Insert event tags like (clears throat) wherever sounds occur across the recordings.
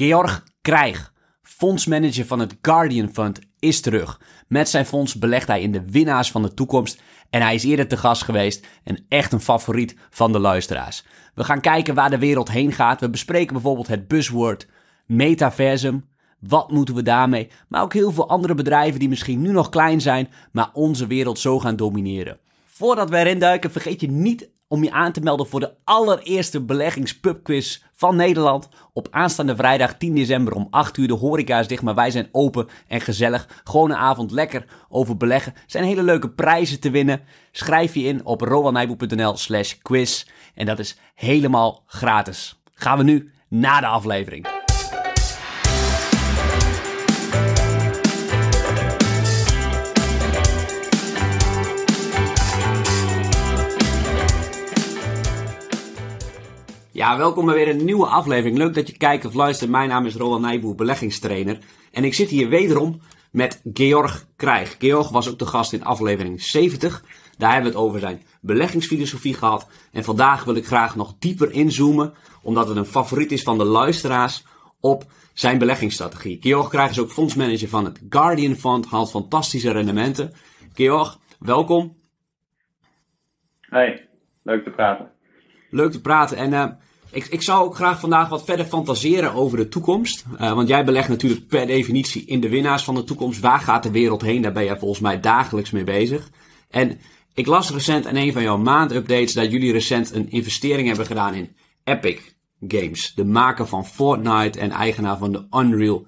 Georg Krijg, fondsmanager van het Guardian Fund, is terug. Met zijn fonds belegt hij in de winnaars van de toekomst en hij is eerder te gast geweest en echt een favoriet van de luisteraars. We gaan kijken waar de wereld heen gaat. We bespreken bijvoorbeeld het buzzword metaversum. Wat moeten we daarmee? Maar ook heel veel andere bedrijven die misschien nu nog klein zijn, maar onze wereld zo gaan domineren. Voordat we erin duiken, vergeet je niet om je aan te melden voor de allereerste beleggingspubquiz van Nederland. Op aanstaande vrijdag 10 december om 8 uur. De horeca is dicht, maar wij zijn open en gezellig. Gewoon een avond lekker over beleggen. Er zijn hele leuke prijzen te winnen. Schrijf je in op rowanijboe.nl slash quiz. En dat is helemaal gratis. Gaan we nu naar de aflevering. Ja, welkom bij weer een nieuwe aflevering. Leuk dat je kijkt of luistert. Mijn naam is Roland Nijboer, beleggingstrainer. En ik zit hier wederom met Georg Krijg. Georg was ook de gast in aflevering 70. Daar hebben we het over zijn beleggingsfilosofie gehad. En vandaag wil ik graag nog dieper inzoomen, omdat het een favoriet is van de luisteraars, op zijn beleggingsstrategie. Georg Krijg is ook fondsmanager van het Guardian Fund, haalt fantastische rendementen. Georg, welkom. Hey, leuk te praten. Leuk te praten. En uh, ik, ik zou ook graag vandaag wat verder fantaseren over de toekomst. Uh, want jij belegt natuurlijk per definitie in de winnaars van de toekomst. Waar gaat de wereld heen? Daar ben jij volgens mij dagelijks mee bezig. En ik las recent in een van jouw maandupdates dat jullie recent een investering hebben gedaan in Epic Games. De maker van Fortnite en eigenaar van de Unreal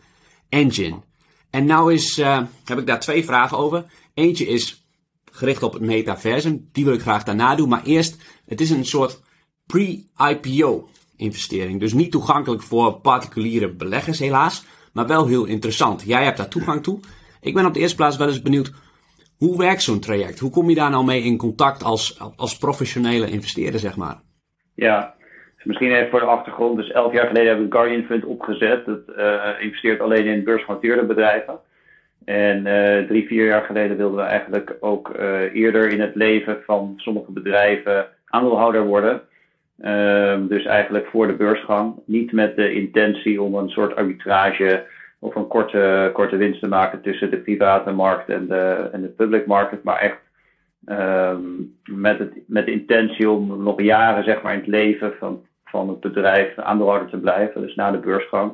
Engine. En nou is, uh, heb ik daar twee vragen over. Eentje is gericht op het metaversum. Die wil ik graag daarna doen. Maar eerst, het is een soort pre-IPO investering. Dus niet toegankelijk voor particuliere beleggers helaas, maar wel heel interessant. Jij hebt daar toegang toe. Ik ben op de eerste plaats wel eens benieuwd, hoe werkt zo'n traject? Hoe kom je daar nou mee in contact als, als professionele investeerder, zeg maar? Ja, misschien even voor de achtergrond. Dus elf jaar geleden hebben we een Guardian Fund opgezet. Dat uh, investeert alleen in beursgenoteerde bedrijven. En uh, drie, vier jaar geleden wilden we eigenlijk ook uh, eerder in het leven van sommige bedrijven aandeelhouder worden. Um, dus eigenlijk voor de beursgang. Niet met de intentie om een soort arbitrage of een korte, korte winst te maken tussen de private markt en de, en de public market. Maar echt um, met, het, met de intentie om nog jaren zeg maar, in het leven van, van het bedrijf aandeelhouder te blijven. Dus na de beursgang.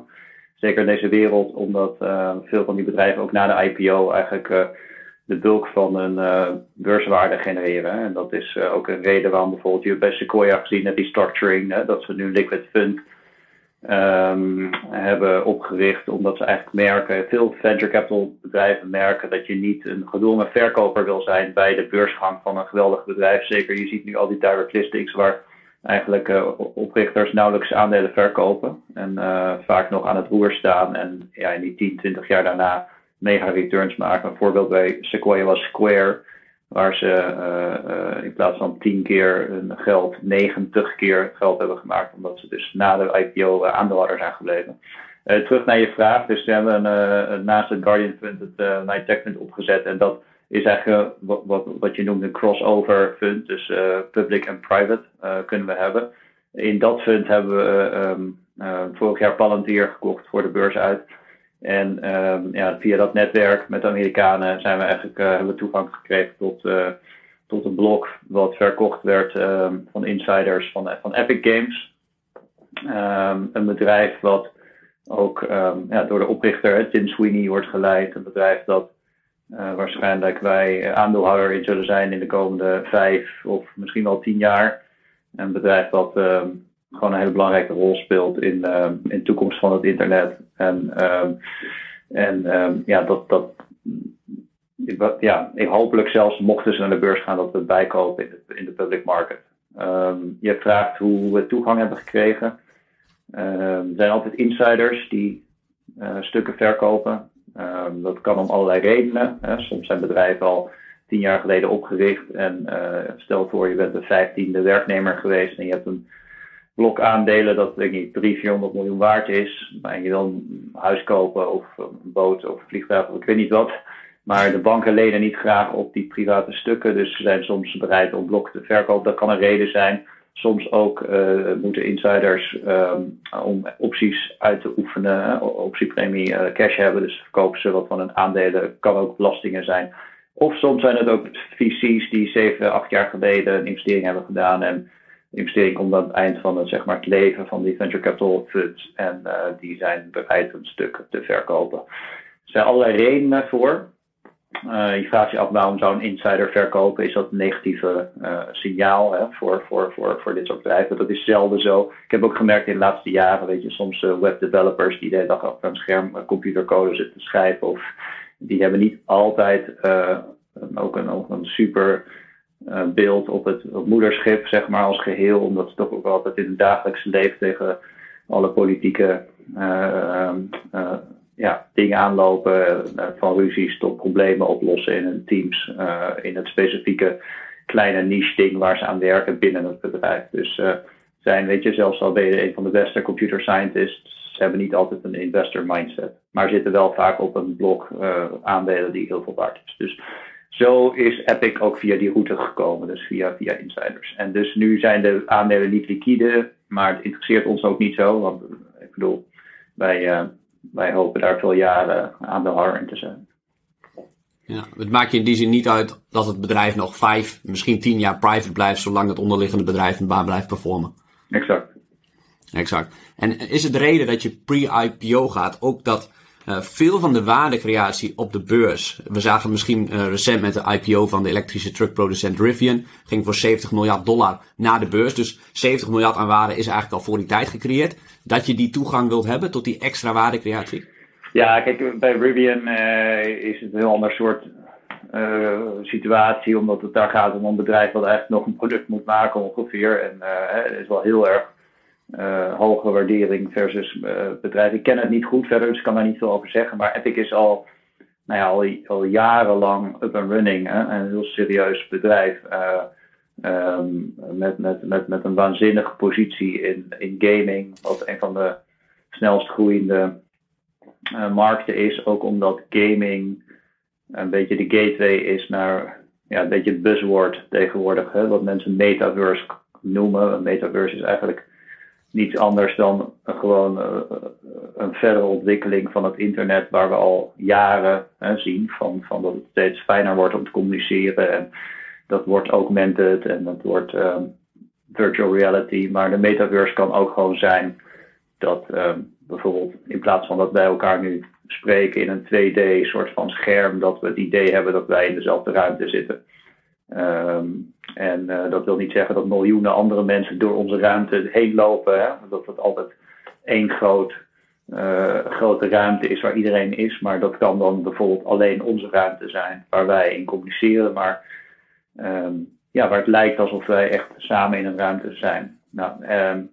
Zeker in deze wereld, omdat uh, veel van die bedrijven ook na de IPO eigenlijk uh, de bulk van hun uh, beurswaarde genereren. En dat is uh, ook een reden waarom bijvoorbeeld je bij Sequoia gezien hebt die structuring, hè, dat ze nu Liquid Fund um, hebben opgericht, omdat ze eigenlijk merken, veel venture capital bedrijven merken dat je niet een gedwongen verkoper wil zijn bij de beursgang van een geweldig bedrijf. Zeker, je ziet nu al die direct listings waar eigenlijk uh, oprichters nauwelijks aandelen verkopen en vaak nog aan het roer staan en ja, in die 10, 20 jaar daarna mega returns maken. Een voorbeeld bij Sequoia was Square, waar ze uh, uh, in plaats van 10 keer hun geld 90 keer geld hebben gemaakt, omdat ze dus na de IPO uh, aandeelhouder zijn gebleven. terug naar je vraag, dus we hebben naast het Guardian Fund het Night Tech Fund opgezet en dat is eigenlijk wat, wat, wat je noemt een crossover fund, dus public en private kunnen we hebben. In dat fund hebben we um, vorig jaar Palantir gekocht voor de beurs uit. En ja, via dat netwerk met de Amerikanen zijn we eigenlijk, uh, hebben we toegang gekregen tot, uh, tot een blok wat verkocht werd um, van insiders van, van Epic Games. Um, een bedrijf wat ook ja, door de oprichter Tim Sweeney wordt geleid. Een bedrijf dat uh, waarschijnlijk wij aandeelhouder in zullen zijn in de komende vijf of misschien wel tien jaar. Een bedrijf wat gewoon een hele belangrijke rol speelt in, uh, in de toekomst van het internet. En, uh, en uh, ja, dat, dat ja, hopelijk zelfs mochten ze naar de beurs gaan, dat we het bijkopen in de, in de public market. Je vraagt hoe we toegang hebben gekregen. er zijn altijd insiders die uh, stukken verkopen. dat kan om allerlei redenen. Hè. Soms zijn bedrijven al tien jaar geleden opgericht. En uh, stel voor, je bent de vijftiende werknemer geweest en je hebt een blok aandelen dat denk ik 300, 400 miljoen waard is. Maar je wil een huis kopen of een boot of een vliegtuig of ik weet niet wat. Maar de banken lenen niet graag op die private stukken. Dus ze zijn soms bereid om blokken te verkopen. Dat kan een reden zijn. soms ook moeten insiders um, om opties uit te oefenen, optiepremie cash hebben. Dus verkopen ze wat van hun aandelen, kan ook belastingen zijn. Of soms zijn het ook VC's die 7, 8 jaar geleden een investering hebben gedaan en investering komt aan het eind van het, zeg maar, het leven van die venture capital funds. En uh, die zijn bereid een stuk te verkopen. Er zijn allerlei redenen voor. Uh, je vraagt je af waarom zou een insider verkopen? Is dat een negatieve uh, signaal hè, voor, voor, voor, voor dit soort bedrijven? Dat is zelden zo. Ik heb ook gemerkt in de laatste jaren, weet je, soms webdevelopers die de hele dag op een scherm computercode zitten te schrijven. Of die hebben niet altijd ook, een, ook een super uh, beeld op het, moederschip, zeg maar, als geheel. Omdat ze toch ook altijd in het dagelijkse leven tegen alle politieke uh, uh, ja, dingen aanlopen. van ruzies tot problemen oplossen in hun teams. in het specifieke kleine niche ding waar ze aan werken binnen het bedrijf. Dus zijn, weet je, zelfs al ben je een van de beste computer scientists, ze hebben niet altijd een investor mindset. Maar zitten wel vaak op een blok aandelen die heel veel waard is. Dus zo is Epic ook via die route gekomen, dus via, via insiders. En dus nu zijn de aandelen niet liquide, maar het interesseert ons ook niet zo. Want ik bedoel, wij, uh, wij hopen daar veel jaren aan de har in te zijn. Ja, het maakt je in die zin niet uit dat het bedrijf nog vijf, misschien tien jaar private blijft, zolang het onderliggende bedrijf een baan blijft performen. Exact. Exact. En is het de reden dat je pre-IPO gaat ook dat uh, veel van de waardecreatie op de beurs. We zagen misschien uh, recent met de IPO van de elektrische truckproducent Rivian. Ging voor 70 miljard dollar naar de beurs. Dus 70 miljard aan waarde is eigenlijk al voor die tijd gecreëerd. Dat je die toegang wilt hebben tot die extra waardecreatie? Ja, kijk, bij Rivian uh, is het een heel ander soort situatie. Omdat het daar gaat om een bedrijf wat eigenlijk nog een product moet maken ongeveer. En het is wel heel erg uh, hoge waardering versus uh, bedrijven. Ik ken het niet goed verder, dus ik kan daar niet veel over zeggen. Maar Epic is al, nou ja, al, al jarenlang up and running. Hè? Een heel serieus bedrijf. Uh, um, met, met, met, met een waanzinnige positie in, in gaming. Wat een van de snelst groeiende markten is. Ook omdat gaming een beetje de gateway is naar ja, een beetje het buzzword tegenwoordig. Hè? Wat mensen metaverse noemen. Een metaverse is eigenlijk niets anders dan gewoon uh, een verdere ontwikkeling van het internet, waar we al jaren zien van, van dat het steeds fijner wordt om te communiceren. En dat wordt augmented en dat wordt um, virtual reality. Maar de metaverse kan ook gewoon zijn dat um, bijvoorbeeld in plaats van dat wij elkaar nu spreken in een 2D soort van scherm, dat we het idee hebben dat wij in dezelfde ruimte zitten. Um, en uh, dat wil niet zeggen dat miljoenen andere mensen door onze ruimte heen lopen. Hè? Dat het altijd één groot, uh, grote ruimte is waar iedereen is. Maar dat kan dan bijvoorbeeld alleen onze ruimte zijn waar wij in communiceren. Maar um, ja, waar het lijkt alsof wij echt samen in een ruimte zijn. Nou, um,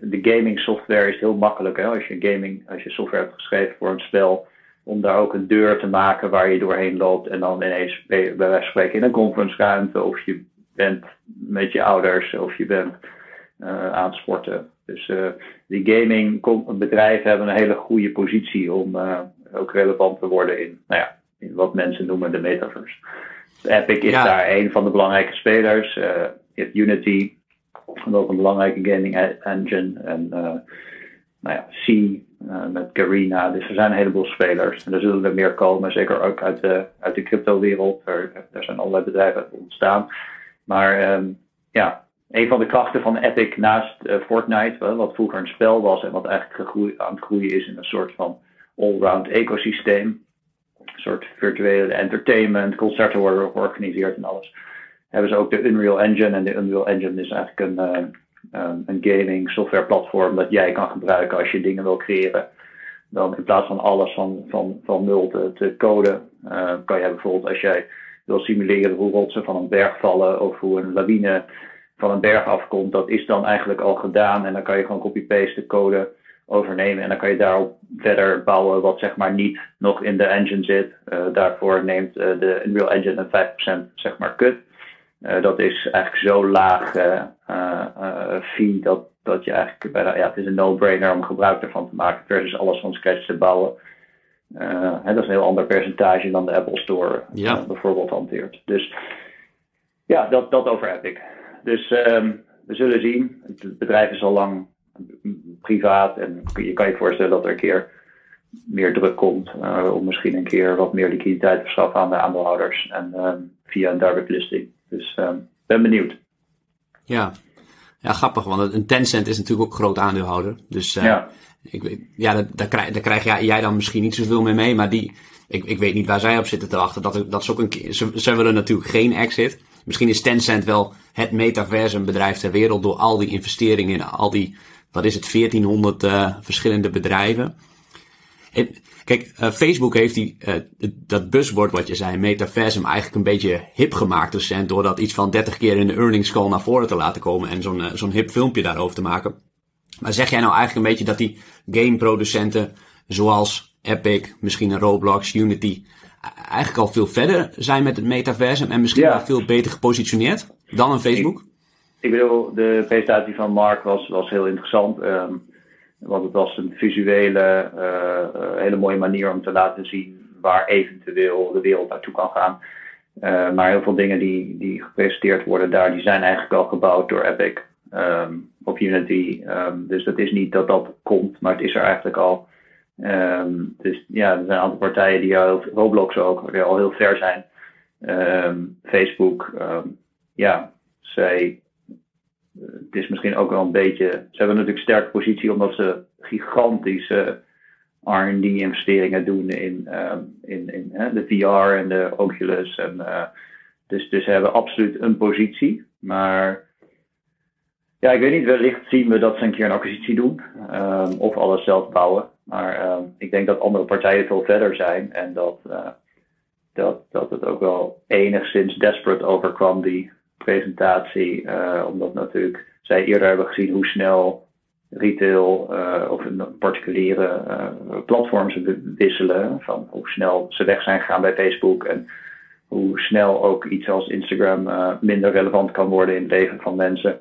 de gaming software is heel makkelijk. Hè? Als je gaming, als je software hebt geschreven voor een spel om daar ook een deur te maken waar je doorheen loopt en dan ineens bij wijze van spreken in een conference ruimte of je bent met je ouders of je bent uh, aan het sporten. Dus uh, die gaming bedrijven hebben een hele goede positie om uh, ook relevant te worden in, nou ja, in wat mensen noemen de metaverse. Epic is ja. daar een van de belangrijke spelers. je hebt Unity, ook een belangrijke gaming engine. En nou ja, C met Garena. Dus er zijn een heleboel spelers. En er zullen er meer komen, zeker ook uit de, uit de crypto-wereld. Er, er zijn allerlei bedrijven ontstaan. Maar um, ja, een van de krachten van Epic naast uh, Fortnite, wat vroeger een spel was en wat eigenlijk aan het groeien is in een soort van all-round ecosysteem. Een soort virtuele entertainment, concerten worden georganiseerd en alles. Hebben ze ook de Unreal Engine. En de Unreal Engine is eigenlijk een, uh, een gaming software platform dat jij kan gebruiken als je dingen wil creëren. Dan in plaats van alles van, van, van nul te, te coden, uh, kan je bijvoorbeeld als jij wil simuleren hoe rotsen van een berg vallen of hoe een lawine van een berg afkomt. Dat is dan eigenlijk al gedaan en dan kan je gewoon copy-paste de code overnemen en dan kan je daarop verder bouwen wat zeg maar niet nog in de engine zit. Uh, daarvoor neemt uh, de Unreal Engine een 5% zeg maar cut. Uh, dat is eigenlijk zo laag fee dat, dat je eigenlijk bijna, ja, het is een no-brainer om gebruik ervan te maken versus alles van scratch te bouwen. Hè, dat is een heel ander percentage dan de Apple Store ja. bijvoorbeeld hanteert. Dus ja, dat, dat over Epic. Dus um, we zullen zien. Het bedrijf is al lang privaat en je kan je voorstellen dat er een keer meer druk komt uh, om misschien een keer wat meer liquiditeit te verschaffen aan de aandeelhouders en uh, via een direct listing. Dus uh, ben benieuwd. Ja. ja, grappig, want een Tencent is natuurlijk ook groot aandeelhouder. Dus ja, ik weet, ja daar, daar, krijg, daar krijg jij, jij dan misschien niet zoveel meer mee, maar die, ik, ik weet niet waar zij op zitten te wachten. Dat, dat is ook een ze, ze willen natuurlijk geen exit. Misschien is Tencent wel het metaversum bedrijf ter wereld door al die investeringen in al die, wat is het, 1400 uh, verschillende bedrijven. Kijk, uh, Facebook heeft die, uh, dat buzzword wat je zei, metaversum, eigenlijk een beetje hip gemaakt recent. Door dat iets van 30 keer in de earnings call naar voren te laten komen en zo'n zo'n hip filmpje daarover te maken. Maar zeg jij nou eigenlijk een beetje dat die gameproducenten zoals Epic, misschien een Roblox, Unity, eigenlijk al veel verder zijn met het metaversum en misschien wel veel beter gepositioneerd dan een Facebook? Ik, ik, bedoel, de presentatie van Mark was, was heel interessant. Um, want het was een visuele, uh, hele mooie manier om te laten zien waar eventueel de wereld naartoe kan gaan. Uh, maar heel veel dingen die, die gepresenteerd worden daar, die zijn eigenlijk al gebouwd door Epic um, op Unity. Um, dus dat is niet dat dat komt, maar het is er eigenlijk al. Um, dus ja, er zijn een aantal partijen die al, Roblox ook, die al heel ver zijn. Facebook, ja, zij het is misschien ook wel een beetje. Ze hebben natuurlijk sterke positie omdat ze gigantische RD-investeringen doen in, um, in, in de VR en de Oculus. En, uh, dus, dus ze hebben absoluut een positie. Maar ja, ik weet niet, wellicht zien we dat ze een keer een acquisitie doen. Um, of alles zelf bouwen. Maar um, ik denk dat andere partijen veel verder zijn. En dat, uh, dat, dat het ook wel enigszins desperate overkwam, die presentatie. Uh, omdat natuurlijk zij eerder hebben gezien hoe snel retail uh, of een particuliere uh, platforms wisselen. Van hoe snel ze weg zijn gegaan bij Facebook. En hoe snel ook iets als Instagram minder relevant kan worden in het leven van mensen.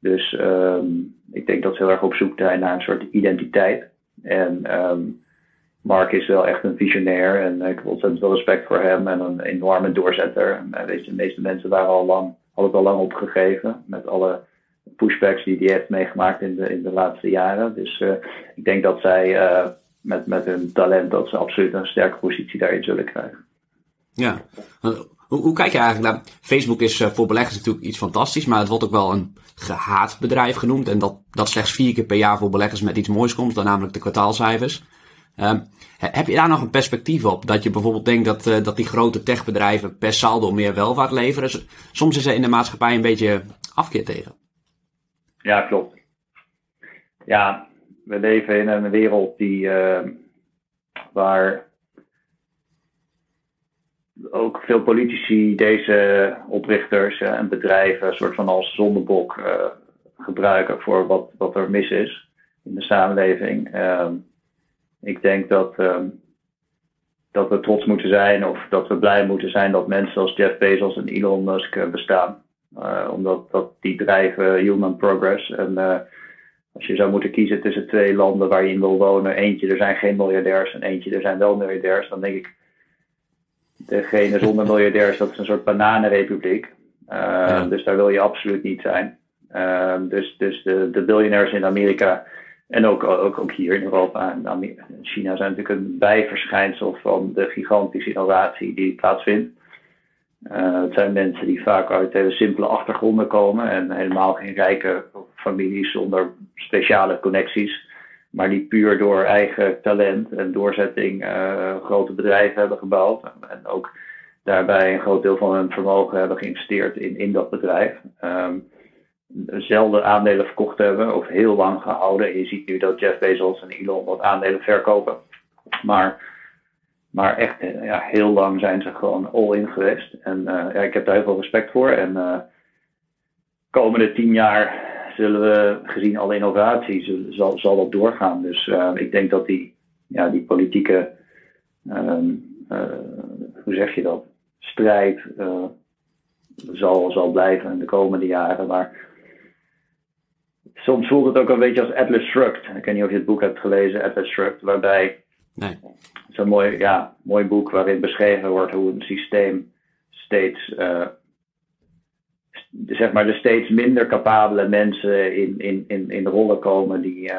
Dus um, ik denk dat ze heel erg op zoek zijn naar een soort identiteit. En um, Mark is wel echt een visionair en ik heb ontzettend veel respect voor hem en een enorme doorzetter. En je, de meeste mensen waren al lang had het al lang opgegeven. Met alle pushbacks die hij heeft meegemaakt in de, in de laatste jaren. Dus uh, ik denk dat zij uh, met, met hun talent dat ze absoluut een sterke positie daarin zullen krijgen. Ja, hoe, hoe kijk je eigenlijk naar... Facebook is voor beleggers natuurlijk iets fantastisch, maar het wordt ook wel een gehaat bedrijf genoemd. En dat, dat slechts vier keer per jaar voor beleggers met iets moois komt, dan namelijk de kwartaalcijfers. Um, heb je daar nog een perspectief op? Dat je bijvoorbeeld denkt dat, uh, dat die grote techbedrijven per saldo meer welvaart leveren. Soms is er in de maatschappij een beetje afkeer tegen. Ja, klopt. Ja, we leven in een wereld die, uh, waar ook veel politici deze oprichters uh, en bedrijven soort van als zondebok gebruiken voor wat, wat er mis is in de samenleving. Ehm, ik denk dat, um, dat we trots moeten zijn of dat we blij moeten zijn dat mensen als Jeff Bezos en Elon Musk uh, bestaan. Uh, omdat dat, die drijven human progress. En uh, als je zou moeten kiezen tussen twee landen waar je in wil wonen, eentje er zijn geen miljardairs en eentje er zijn wel miljardairs, dan denk ik degene zonder (laughs) miljardairs, dat is een soort bananenrepubliek. Ja. Dus daar wil je absoluut niet zijn. dus dus de, de biljonairs in Amerika en ook, ook, ook hier in Europa en China zijn natuurlijk een bijverschijnsel van de gigantische innovatie die plaatsvindt. Uh, het zijn mensen die vaak uit hele simpele achtergronden komen en helemaal geen rijke families zonder speciale connecties, maar die puur door eigen talent en doorzetting uh, grote bedrijven hebben gebouwd en ook daarbij een groot deel van hun vermogen hebben geïnvesteerd in, in dat bedrijf. Um, zelden aandelen verkocht hebben of heel lang gehouden. En je ziet nu dat Jeff Bezos en Elon wat aandelen verkopen. Maar, maar echt ja, heel lang zijn ze gewoon all-in geweest. En uh, ja, ik heb daar heel veel respect voor. En uh, komende tien jaar zullen we, gezien alle innovaties, zal, zal dat doorgaan. Dus ik denk dat die, ja, die politieke, um, hoe zeg je dat, strijd zal, zal blijven in de komende jaren. Maar soms voelt het ook een beetje als Atlas Shrugged. Ik weet niet of je het boek hebt gelezen, Atlas Shrugged, waarbij. Nee. Zo'n mooi, ja, mooi boek waarin beschreven wordt hoe een systeem steeds, uh, zeg maar de steeds minder capabele mensen in, in, in, in de rollen komen die,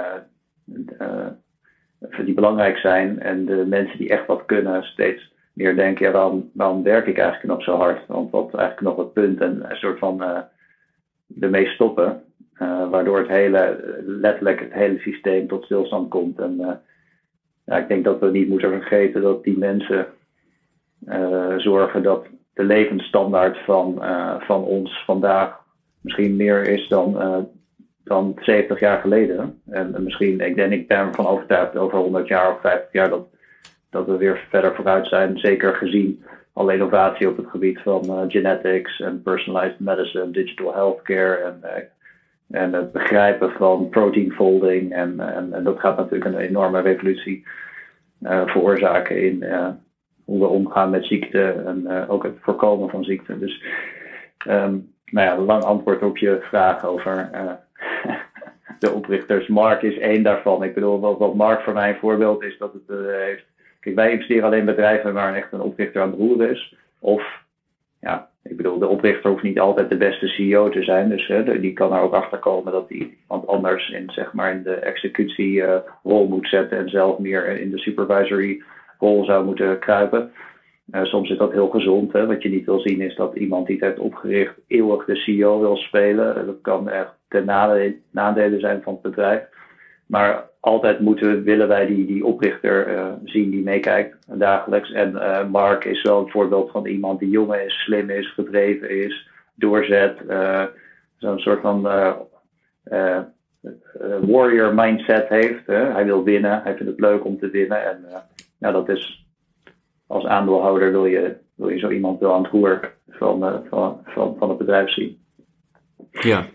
die belangrijk zijn. En de mensen die echt wat kunnen steeds meer denken, ja, waarom, waarom werk ik eigenlijk nog zo hard? Want wat eigenlijk nog het punt en een soort van ermee stoppen. Uh, waardoor het hele, letterlijk het hele systeem tot stilstand komt. En uh, ja, ik denk dat we niet moeten vergeten dat die mensen zorgen dat de levensstandaard van, van ons vandaag misschien meer is dan, dan 70 jaar geleden. En, en misschien, ik denk, ik ben ervan overtuigd over 100 jaar of 50 jaar dat dat we weer verder vooruit zijn. Zeker gezien alle innovatie op het gebied van genetics en personalized medicine, digital healthcare en, en het begrijpen van protein folding. En, en, en, dat gaat natuurlijk een enorme revolutie uh, veroorzaken in hoe we omgaan met ziekte en ook het voorkomen van ziekte. Dus um, nou ja, lang antwoord op je vraag over (laughs) de oprichters. Mark is één daarvan. Ik bedoel, wat, Mark voor mij een voorbeeld is, dat het heeft wij investeren alleen bedrijven waar echt een oprichter aan het roer is. Of, ja, ik bedoel, de oprichter hoeft niet altijd de beste CEO te zijn. Dus hè, die kan er ook achter komen dat hij iemand anders in, zeg maar, in de executierol uh, moet zetten. En zelf meer in de supervisory rol zou moeten kruipen. Uh, soms is dat heel gezond. Hè? Wat je niet wil zien is dat iemand die het heeft opgericht eeuwig de CEO wil spelen. Dat kan echt ten nadele zijn van het bedrijf. Maar altijd moeten, willen wij die, die oprichter uh, zien die meekijkt dagelijks. En uh, Mark is wel een voorbeeld van iemand die jong is, slim is, gedreven is, doorzet. Uh, Zo'n soort van warrior mindset heeft. hij wil winnen, hij vindt het leuk om te winnen. En nou, dat is als aandeelhouder wil je, wil je zo iemand wel aan het roer van, van, van, van het bedrijf zien. Ja.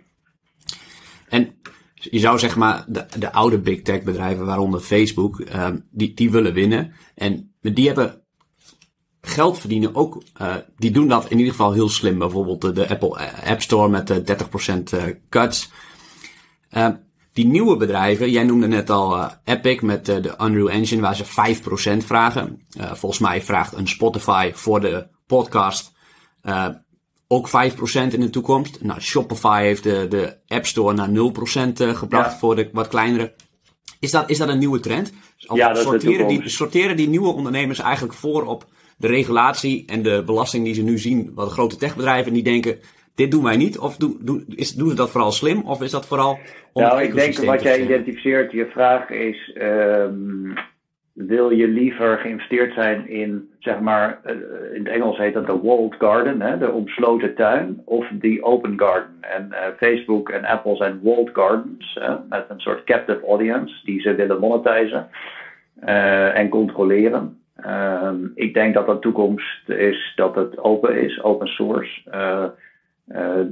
Je zou zeg maar de, de oude big tech bedrijven, waaronder Facebook, um, die, die willen winnen. En die hebben geld verdienen ook, uh, die doen dat in ieder geval heel slim. Bijvoorbeeld de, de Apple App Store met de 30% uh, cuts. Uh, die nieuwe bedrijven, jij noemde net al Epic met de Unreal Engine, waar ze 5% vragen. Volgens mij vraagt een Spotify voor de podcast ook 5% in de toekomst. Nou, Shopify heeft de, de App Store naar 0% uh, gebracht voor de wat kleinere. Is dat, is dat een nieuwe trend? Of ja, dat sorteren, die, sorteren die nieuwe ondernemers eigenlijk voor op de regulatie en de belasting die ze nu zien, wat grote techbedrijven die denken, dit doen wij niet? Of doen, doen, is, doen ze dat vooral slim? Of is dat vooral om Nou, ik denk wat jij identificeert, je vraag is, um, wil je liever geïnvesteerd zijn in, zeg maar, uh, in het Engels heet dat de walled garden, hè, de omsloten tuin, of de open garden. En uh, Facebook en Apple zijn walled gardens, met een soort captive audience die ze willen monetizen en controleren. Um, ik denk dat de toekomst is dat het open is, open source.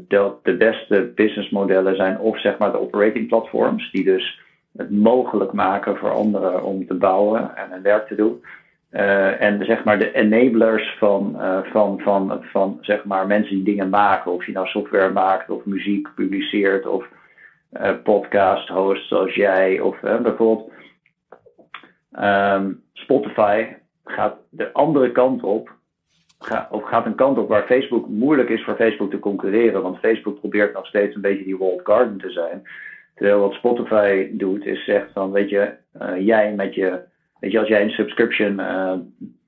dat de beste businessmodellen zijn of zeg maar de operating platforms, die dus het mogelijk maken voor anderen om te bouwen en hun werk te doen. Uh, en zeg maar de enablers van, uh, van, van, van zeg maar mensen die dingen maken. Of je nou software maakt of muziek publiceert of uh, podcast host zoals jij. Of bijvoorbeeld um, Spotify gaat de andere kant op. Ga, of gaat een kant op waar Facebook moeilijk is voor Facebook te concurreren. Want Facebook probeert nog steeds een beetje die walled garden te zijn. Terwijl wat Spotify doet, is zegt van, weet je, uh, jij met je, weet je, als jij een subscription uh,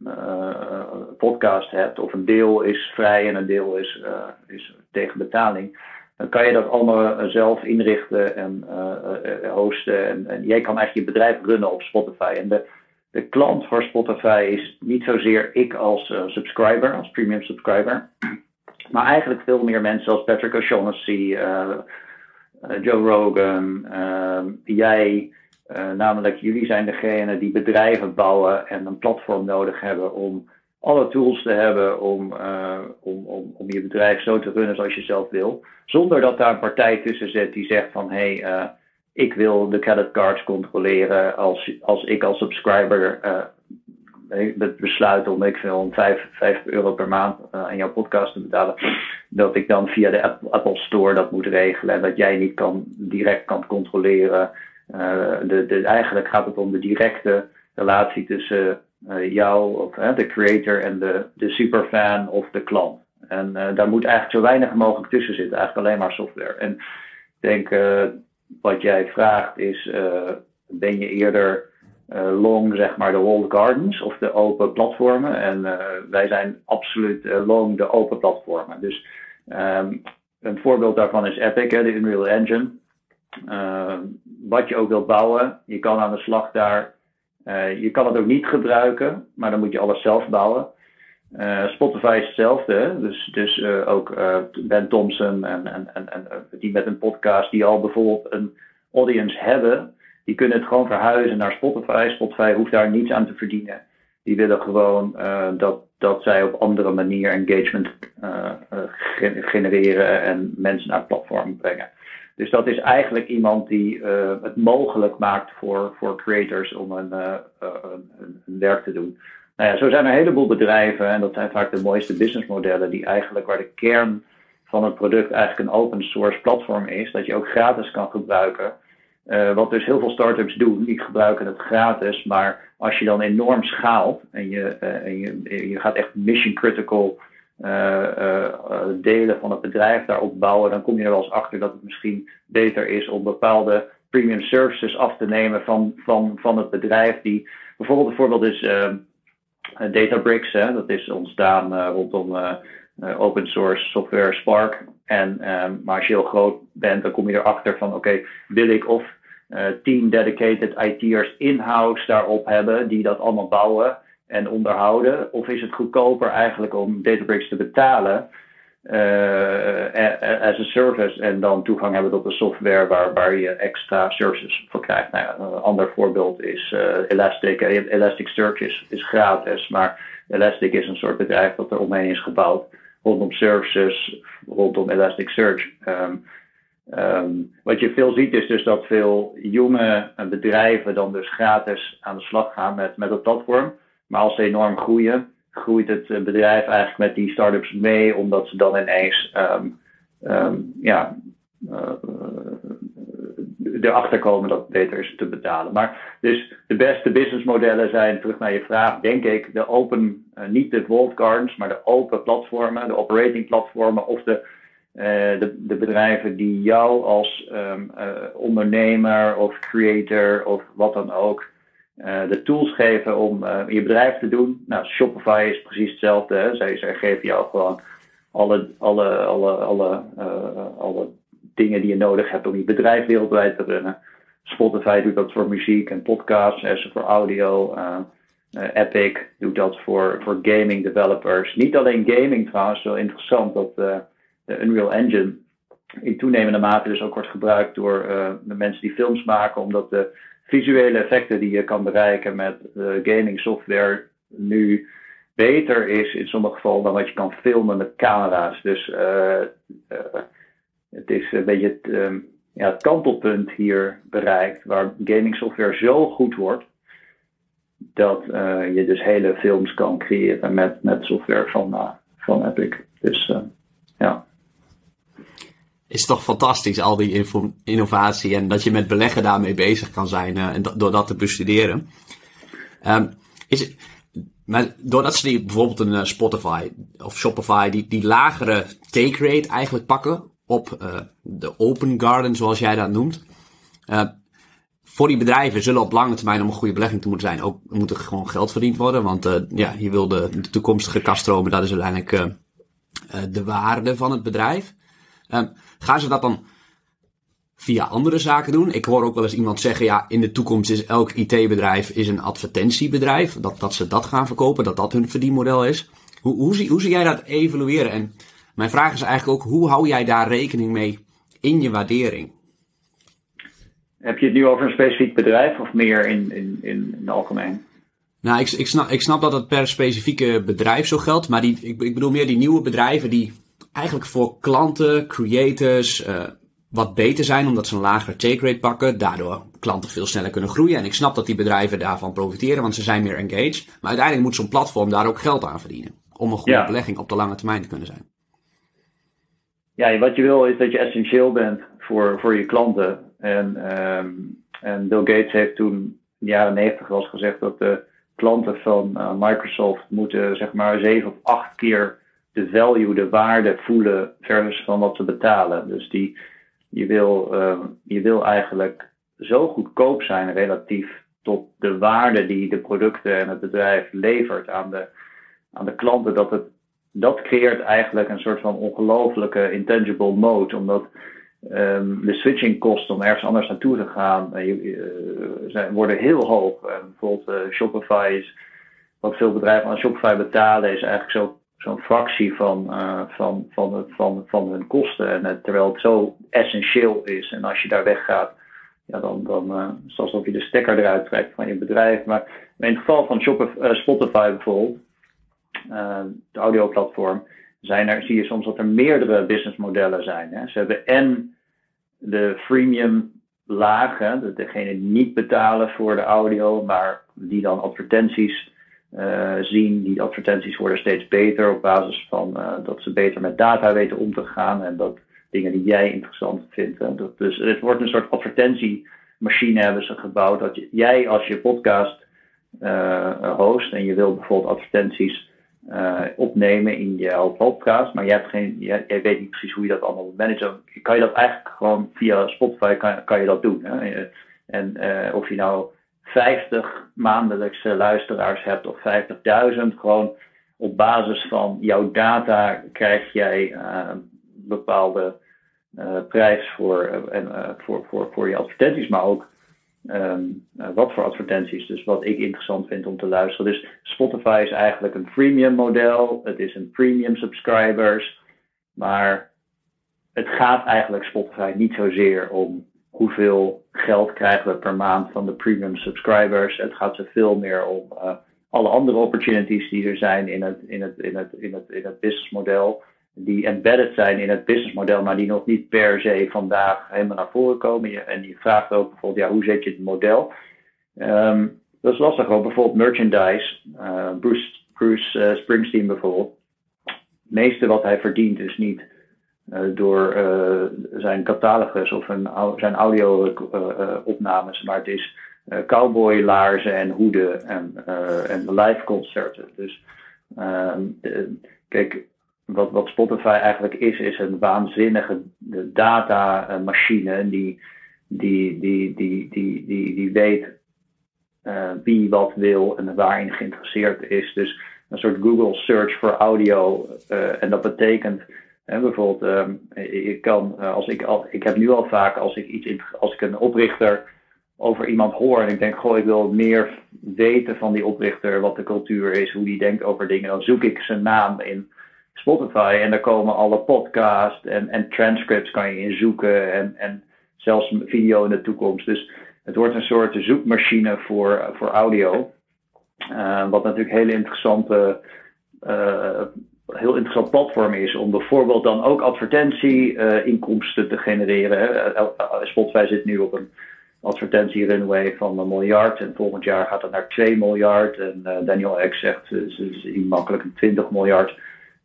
uh, podcast hebt, of een deel is vrij en een deel is, is tegen betaling, dan kan je dat allemaal zelf inrichten en hosten. En, jij kan eigenlijk je bedrijf runnen op Spotify. En de, de klant voor Spotify is niet zozeer ik als subscriber, als premium subscriber, (clears throat) maar eigenlijk veel meer mensen als Patrick O'Shaughnessy, eh, Joe Rogan, ehm, jij, eh, namelijk jullie zijn degene die bedrijven bouwen en een platform nodig hebben om alle tools te hebben om, uh, om, om, om je bedrijf zo te runnen zoals je zelf wil. Zonder dat daar een partij tussen zit die zegt van hé, hey, ik wil de creditcards controleren als, als ik als subscriber het besluit om ik veel om 5, 5 euro per maand uh, aan jouw podcast te betalen, dat ik dan via de Apple Store dat moet regelen en dat jij niet kan, direct kan controleren. Uh, de, de, eigenlijk gaat het om de directe relatie tussen uh, jou, of de creator, en de, de superfan of de klant. En daar moet eigenlijk zo weinig mogelijk tussen zitten, eigenlijk alleen maar software. En ik denk, wat jij vraagt is, ben je eerder long, zeg maar, de walled gardens of de open platformen? En wij zijn absoluut long de open platformen. Dus ehm, een voorbeeld daarvan is Epic, hè, de Unreal Engine. Uh, wat je ook wilt bouwen, je kan aan de slag daar. Je kan het ook niet gebruiken, maar dan moet je alles zelf bouwen. Spotify is hetzelfde, dus, dus ook Ben Thompson en, en, en, en die met een podcast die al bijvoorbeeld een audience hebben, die kunnen het gewoon verhuizen naar Spotify. Spotify hoeft daar niets aan te verdienen. Die willen gewoon dat, dat zij op andere manier engagement genereren en mensen naar het platform brengen. Dus dat is eigenlijk iemand die het mogelijk maakt voor, voor creators om een, werk te doen. Nou ja, zo zijn er een heleboel bedrijven en dat zijn vaak de mooiste businessmodellen die eigenlijk waar de kern van het product eigenlijk een open source platform is, dat je ook gratis kan gebruiken. Uh, wat dus heel veel startups doen, die gebruiken het gratis, maar als je dan enorm schaalt en je, en je, je gaat echt mission critical uh, delen van het bedrijf daarop bouwen, dan kom je er wel eens achter dat het misschien beter is om bepaalde premium services af te nemen van, van, van het bedrijf. Die, bijvoorbeeld een voorbeeld is Databricks, hè, dat is ontstaan rondom open source software Spark. En, maar als groot bent, dan kom je erachter van oké, wil ik of team dedicated IT'ers in-house daarop hebben die dat allemaal bouwen en onderhouden? Of is het goedkoper eigenlijk om Databricks te betalen uh, as a service en dan toegang hebben tot de software waar, waar je extra services voor krijgt? Nou een ander voorbeeld is uh, Elastic. Elasticsearch is, is gratis, maar Elastic is een soort bedrijf dat er omheen is gebouwd rondom services, rondom Elasticsearch. Um, um, wat je veel ziet is dus dat veel jonge bedrijven dan dus gratis aan de slag gaan met, met het platform. Maar als ze enorm groeien, groeit het eh, bedrijf eigenlijk met die start-ups mee, omdat ze dan ineens um, um, ja, uh, erachter komen dat het beter is te betalen. Maar dus de beste businessmodellen zijn, terug naar je vraag, denk ik, de open, uh, niet de vault gardens, maar de open platformen, de operating platformen of de, de, de, bedrijven die jou als um, ondernemer of creator of wat dan ook uh, de tools geven om je bedrijf te doen. Nou, Shopify is precies hetzelfde. Hè. Zij, geven jou gewoon alle, alle, alle, alle, alle dingen die je nodig hebt om je bedrijf wereldwijd te runnen. Spotify doet dat voor muziek en podcasts, en voor audio. Epic doet dat voor, voor gaming developers. Niet alleen gaming trouwens, wel interessant dat de Unreal Engine in toenemende mate dus ook wordt gebruikt door de mensen die films maken, omdat de visuele effecten die je kan bereiken met uh, gaming software nu beter is in sommige gevallen dan wat je kan filmen met camera's. Dus het is een beetje het, um, ja, het kantelpunt hier bereikt, waar gaming software zo goed wordt dat je dus hele films kan creëren met, met software van, van Epic. Dus is toch fantastisch, al die innovatie. En dat je met beleggen daarmee bezig kan zijn uh, en door dat te bestuderen. Um, is, maar doordat ze die, bijvoorbeeld een uh, Spotify of Shopify, die, die lagere take rate eigenlijk pakken op uh, de open garden, zoals jij dat noemt. voor die bedrijven zullen op lange termijn om een goede belegging te moeten zijn, ook moet er gewoon geld verdiend worden. Want ja, je wil de, de toekomstige kaststromen, dat is uiteindelijk de waarde van het bedrijf. Um, gaan ze dat dan via andere zaken doen? Ik hoor ook wel eens iemand zeggen, ja, in de toekomst is elk IT-bedrijf is een advertentiebedrijf. Dat, dat ze dat gaan verkopen, dat dat hun verdienmodel is. Hoe, hoe, zie, hoe zie jij dat evalueren? En mijn vraag is eigenlijk ook, hoe hou jij daar rekening mee in je waardering? Heb je het nu over een specifiek bedrijf of meer in, in, in, het algemeen? Nou, ik, ik, snap, ik snap dat het per specifieke bedrijf zo geldt, maar die, ik, ik bedoel meer die nieuwe bedrijven die eigenlijk voor klanten, creators, uh, wat beter zijn omdat ze een lagere take rate pakken. Daardoor klanten veel sneller kunnen groeien. En ik snap dat die bedrijven daarvan profiteren, want ze zijn meer engaged. Maar uiteindelijk moet zo'n platform daar ook geld aan verdienen. Om een goede belegging op de lange termijn te kunnen zijn. Ja, wat je wil is dat je essentieel bent voor, voor je klanten. En, um, en Bill Gates heeft toen in de jaren negentig wel eens gezegd dat de klanten van uh, Microsoft moeten zeg maar zeven of acht keer de value, de waarde voelen versus van wat ze betalen. Dus die, je, wil, uh, je wil eigenlijk zo goedkoop zijn relatief tot de waarde die de producten en het bedrijf levert aan de, aan de klanten, dat het dat creëert eigenlijk een soort van ongelofelijke intangible mode, omdat um, de switching kosten om ergens anders naartoe te gaan uh, zijn, worden heel hoog. Bijvoorbeeld uh, Shopify is, wat veel bedrijven aan Shopify betalen, is eigenlijk zo, zo'n fractie van, van, van, het, van, van hun kosten. En terwijl het zo essentieel is. En als je daar weggaat, ja, dan, dan is het alsof je de stekker eruit trekt van je bedrijf. Maar in het geval van Spotify bijvoorbeeld, de audioplatform, zijn er, zie je soms dat er meerdere businessmodellen zijn. Hè. Ze hebben en de freemium lagen, degene die niet betalen voor de audio, maar die dan advertenties uh, zien. Die advertenties worden steeds beter op basis van uh, dat ze beter met data weten om te gaan en dat dingen die jij interessant vindt. Dat, dus het wordt een soort advertentiemachine hebben ze gebouwd. Dat jij als je podcast uh, host en je wil bijvoorbeeld advertenties opnemen in jouw podcast, maar jij, hebt geen, jij, weet niet precies hoe je dat allemaal moet managen. Kan je dat eigenlijk gewoon via Spotify kan, kan je dat doen. Hè? En of je nou 50 maandelijkse luisteraars hebt of 50.000, gewoon op basis van jouw data krijg jij uh, een bepaalde prijs voor, en, voor, voor, voor je advertenties, maar ook Um, wat voor advertenties. Dus wat ik interessant vind om te luisteren. Dus Spotify is eigenlijk een freemium model. Het is een premium subscribers. Maar het gaat eigenlijk Spotify niet zozeer om hoeveel geld krijgen we per maand van de premium subscribers. Het gaat ze veel meer om uh, alle andere opportunities die er zijn in het, in het, in het, in het, in het businessmodel die embedded zijn in het businessmodel, maar die nog niet per se vandaag helemaal naar voren komen. En je vraagt ook bijvoorbeeld, ja, hoe zet je het model? Um, dat is lastig ook. Bijvoorbeeld merchandise. Uh, Bruce, Bruce uh, Springsteen bijvoorbeeld. Het meeste wat hij verdient is niet door zijn catalogus of een, zijn audio-opnames, maar het is cowboylaarzen en hoeden en, en live concerten. Dus ehm, kijk, wat, wat Spotify eigenlijk is, is een waanzinnige datamachine die, die, die, die, die, die, die weet wie wat wil en waarin geïnteresseerd is. Dus een soort Google search voor audio. En dat betekent hè, bijvoorbeeld, um, ik kan, uh, als ik, al, ik heb nu al vaak als ik iets, als ik een oprichter over iemand hoor en ik denk, goh, ik wil meer weten van die oprichter, wat de cultuur is, hoe die denkt over dingen, dan zoek ik zijn naam in Spotify. En daar komen alle podcasts en, en transcripts kan je in zoeken. En, en zelfs video in de toekomst. Dus het wordt een soort zoekmachine voor, voor audio. Uh, wat natuurlijk hele interessante, uh, heel interessant platform is om bijvoorbeeld dan ook advertentie-inkomsten uh, te genereren. Spotify zit nu op een advertentie-runway van een miljard en volgend jaar gaat het naar 2 miljard. En Daniel Ek zegt ze zien makkelijk een 20 miljard.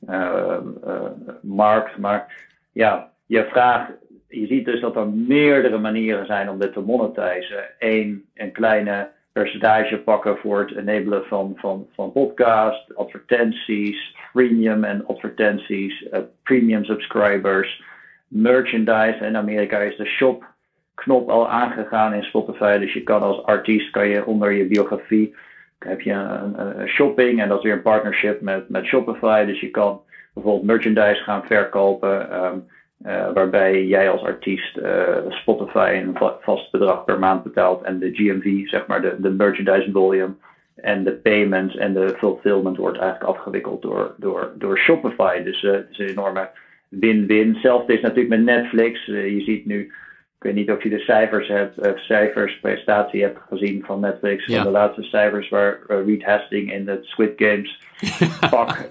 Eh, eh, markt. Maar ja, je vraagt, je ziet dus dat er meerdere manieren zijn om dit te monetizen. Eén, een kleine percentage pakken voor het enabelen van, van, van podcast, advertenties, freemium en advertenties, uh, premium subscribers, merchandise. In Amerika is de shop knop al aangegaan in Spotify. Dus je kan als artiest kan je onder je biografie heb je een, shopping en dat is weer een partnership met, met Shopify. Dus je kan bijvoorbeeld merchandise gaan verkopen. Um, uh, waarbij jij als artiest uh, Spotify een vast bedrag per maand betaalt en de GMV, zeg maar de, de merchandise volume en de payments en de fulfillment wordt eigenlijk afgewikkeld door, door, door Shopify. Dus uh, het is een enorme win-win. Hetzelfde is natuurlijk met Netflix. je ziet nu ik weet niet of je de cijfers hebt, uh, cijfers, prestatie hebt gezien van Netflix. Van de laatste cijfers waar Reed Hastings in het Squid Games (laughs) pak uh,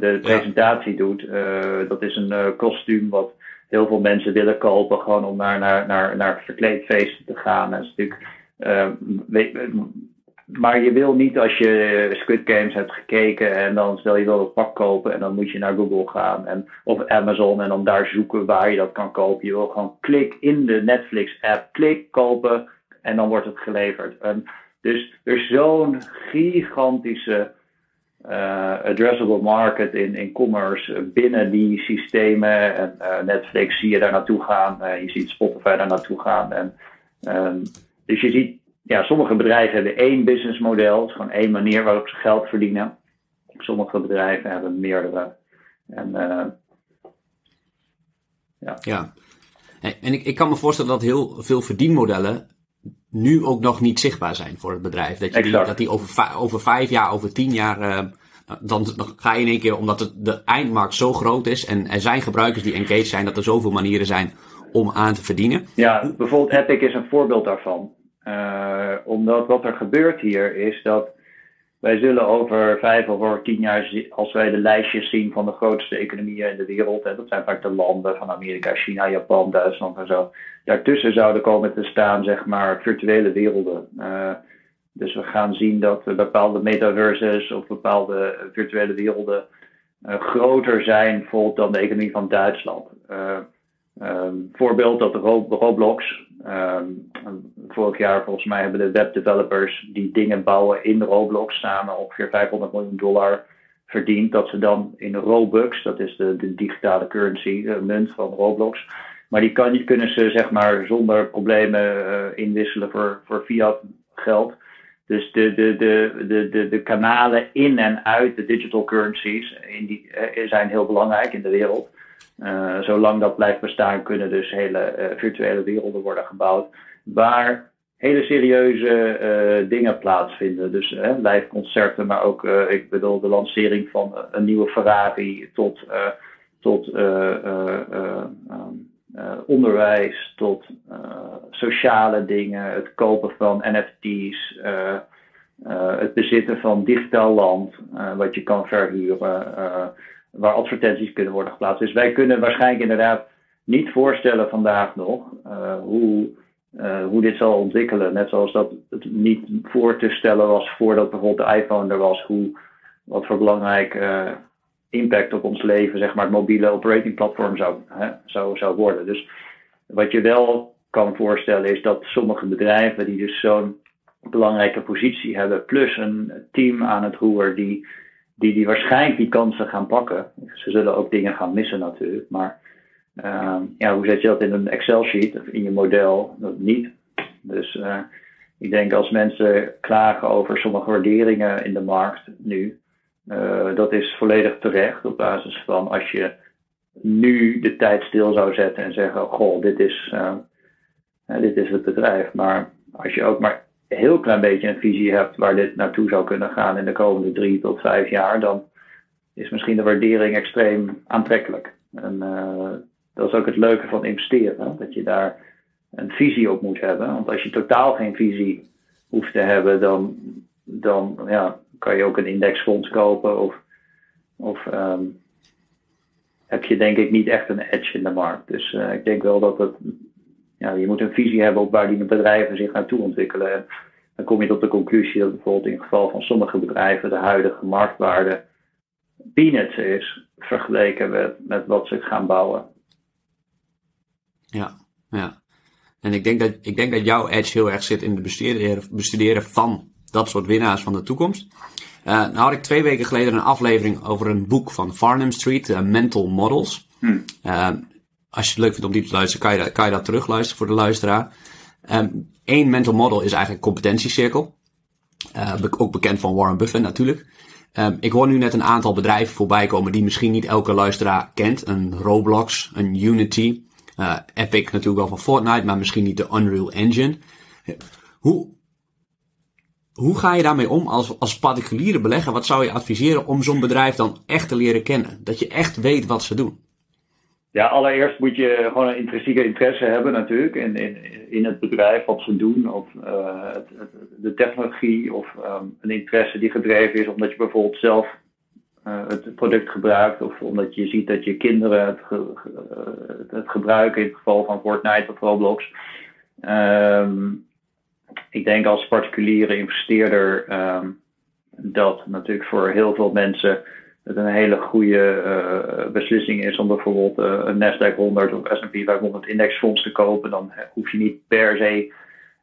de presentatie doet. dat is een kostuum wat heel veel mensen willen kopen, gewoon om naar, naar, naar, naar verkleedfeesten te gaan. Dat is natuurlijk, maar je wil niet als je Squid Games hebt gekeken en dan stel je wil het pak kopen en dan moet je naar Google gaan en, of Amazon en dan daar zoeken waar je dat kan kopen. Je wil gewoon klik in de Netflix app, klik kopen en dan wordt het geleverd. Dus er is zo'n gigantische addressable market in, in commerce binnen die systemen. En Netflix zie je daar naartoe gaan. je ziet Spotify daar naartoe gaan. En, ehm, dus je ziet, ja, sommige bedrijven hebben één businessmodel. Gewoon één manier waarop ze geld verdienen. Sommige bedrijven hebben meerdere. En, ja. ja. En ik, ik kan me voorstellen dat heel veel verdienmodellen nu ook nog niet zichtbaar zijn voor het bedrijf. Dat, je die, dat die over, over vijf jaar, over tien jaar, uh, dan, dan, ga je in één keer, omdat het, de eindmarkt zo groot is en er zijn gebruikers die engaged zijn, dat er zoveel manieren zijn om aan te verdienen. Ja, bijvoorbeeld Epic is een voorbeeld daarvan. Uh, omdat wat er gebeurt hier is dat wij zullen over vijf of over tien jaar, als wij de lijstjes zien van de grootste economieën in de wereld, hè, dat zijn vaak de landen van Amerika, China, Japan, Duitsland en zo, daartussen zouden komen te staan, zeg maar, virtuele werelden. Uh, dus we gaan zien dat bepaalde metaverses of bepaalde virtuele werelden uh, groter zijn dan de economie van Duitsland. Uh, um, voorbeeld dat Roblox, Um, vorig jaar volgens mij hebben de webdevelopers die dingen bouwen in Roblox samen ongeveer 500 miljoen dollar verdiend. Dat ze dan in Robux, dat is de, de digitale currency, de munt van Roblox. Maar die, kan, kunnen ze zeg maar zonder problemen uh, inwisselen voor, voor fiat geld. Dus de, de, de, de, de, kanalen in en uit de digital currencies in die, zijn heel belangrijk in de wereld. Uh, zolang dat blijft bestaan, kunnen dus hele uh, virtuele werelden worden gebouwd. Waar hele serieuze uh, dingen plaatsvinden. Dus live concerten, maar ook, ik bedoel, de lancering van een nieuwe Ferrari tot, tot um, onderwijs, tot sociale dingen, het kopen van NFT's. het bezitten van digitaal land, wat je kan verhuren waar advertenties kunnen worden geplaatst. Dus wij kunnen waarschijnlijk inderdaad niet voorstellen vandaag nog uh, hoe, uh, hoe dit zal ontwikkelen. Net zoals dat het niet voor te stellen was voordat bijvoorbeeld de iPhone er was, hoe, wat voor belangrijk uh, impact op ons leven, zeg maar, het mobiele operating platform zou, hè, zou, zou worden. Dus wat je wel kan voorstellen is dat sommige bedrijven die dus zo'n belangrijke positie hebben, plus een team aan het roer die die, die waarschijnlijk die kansen gaan pakken. Ze zullen ook dingen gaan missen natuurlijk, maar uh, ja, hoe zet je dat in een Excel-sheet of in je model? Dat niet. Dus uh, ik denk als mensen klagen over sommige waarderingen in de markt nu, uh, dat is volledig terecht op basis van als je nu de tijd stil zou zetten en zeggen, goh, dit is, dit is het bedrijf. Maar als je ook maar heel klein beetje een visie hebt waar dit naartoe zou kunnen gaan in de komende drie tot vijf jaar, dan is misschien de waardering extreem aantrekkelijk. En uh, dat is ook het leuke van investeren, dat je daar een visie op moet hebben. Want als je totaal geen visie hoeft te hebben, dan, dan ja, kan je ook een indexfonds kopen of, of um, heb je denk ik niet echt een edge in de markt. Dus uh, ik denk wel dat het ja, je moet een visie hebben op waar die bedrijven zich naartoe ontwikkelen. En dan kom je tot de conclusie dat bijvoorbeeld in het geval van sommige bedrijven de huidige marktwaarde peanuts is vergeleken met, met wat ze gaan bouwen. Ja, ja. En ik denk, dat, ik denk dat jouw edge heel erg zit in het bestuderen, bestuderen van dat soort winnaars van de toekomst. Uh, nou had ik twee weken geleden een aflevering over een boek van Farnham Street, uh, Mental Models. Hmm. Uh, als je het leuk vindt om die te luisteren, kan je, kan je dat terugluisteren voor de luisteraar. Um, Eén mental model is eigenlijk competentiecirkel. Uh, ook bekend van Warren Buffett natuurlijk. Um, ik hoor nu net een aantal bedrijven voorbij komen die misschien niet elke luisteraar kent. Een Roblox, een Unity, uh, Epic natuurlijk wel van Fortnite, maar misschien niet de Unreal Engine. Hoe, hoe ga je daarmee om als, als particuliere belegger? Wat zou je adviseren om zo'n bedrijf dan echt te leren kennen? Dat je echt weet wat ze doen. Ja, allereerst moet je gewoon een intrinsieke interesse hebben natuurlijk in, in, in het bedrijf, wat ze doen, of het, de technologie, of um, een interesse die gedreven is omdat je bijvoorbeeld zelf uh, het product gebruikt, of omdat je ziet dat je kinderen het, ge, het, het gebruiken in het geval van Fortnite of Roblox. Um, ik denk als particuliere investeerder um, dat natuurlijk voor heel veel mensen het een hele goede uh, beslissing is om bijvoorbeeld uh, een Nasdaq 100 of S&P 500 indexfonds te kopen, dan hoef je niet per se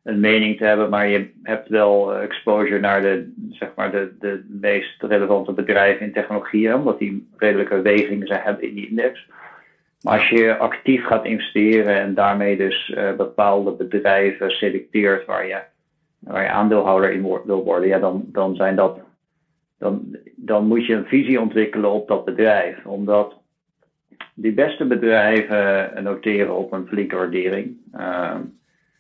een mening te hebben, maar je hebt wel exposure naar de, zeg maar de, de meest relevante bedrijven in technologie, omdat die redelijke wegingen zijn hebben in die index. Maar als je actief gaat investeren en daarmee dus bepaalde bedrijven selecteert waar je, waar je aandeelhouder in wil worden, ja, dan, dan zijn dat dan, dan moet je een visie ontwikkelen op dat bedrijf. Omdat die beste bedrijven noteren op een flinke waardering. Uh,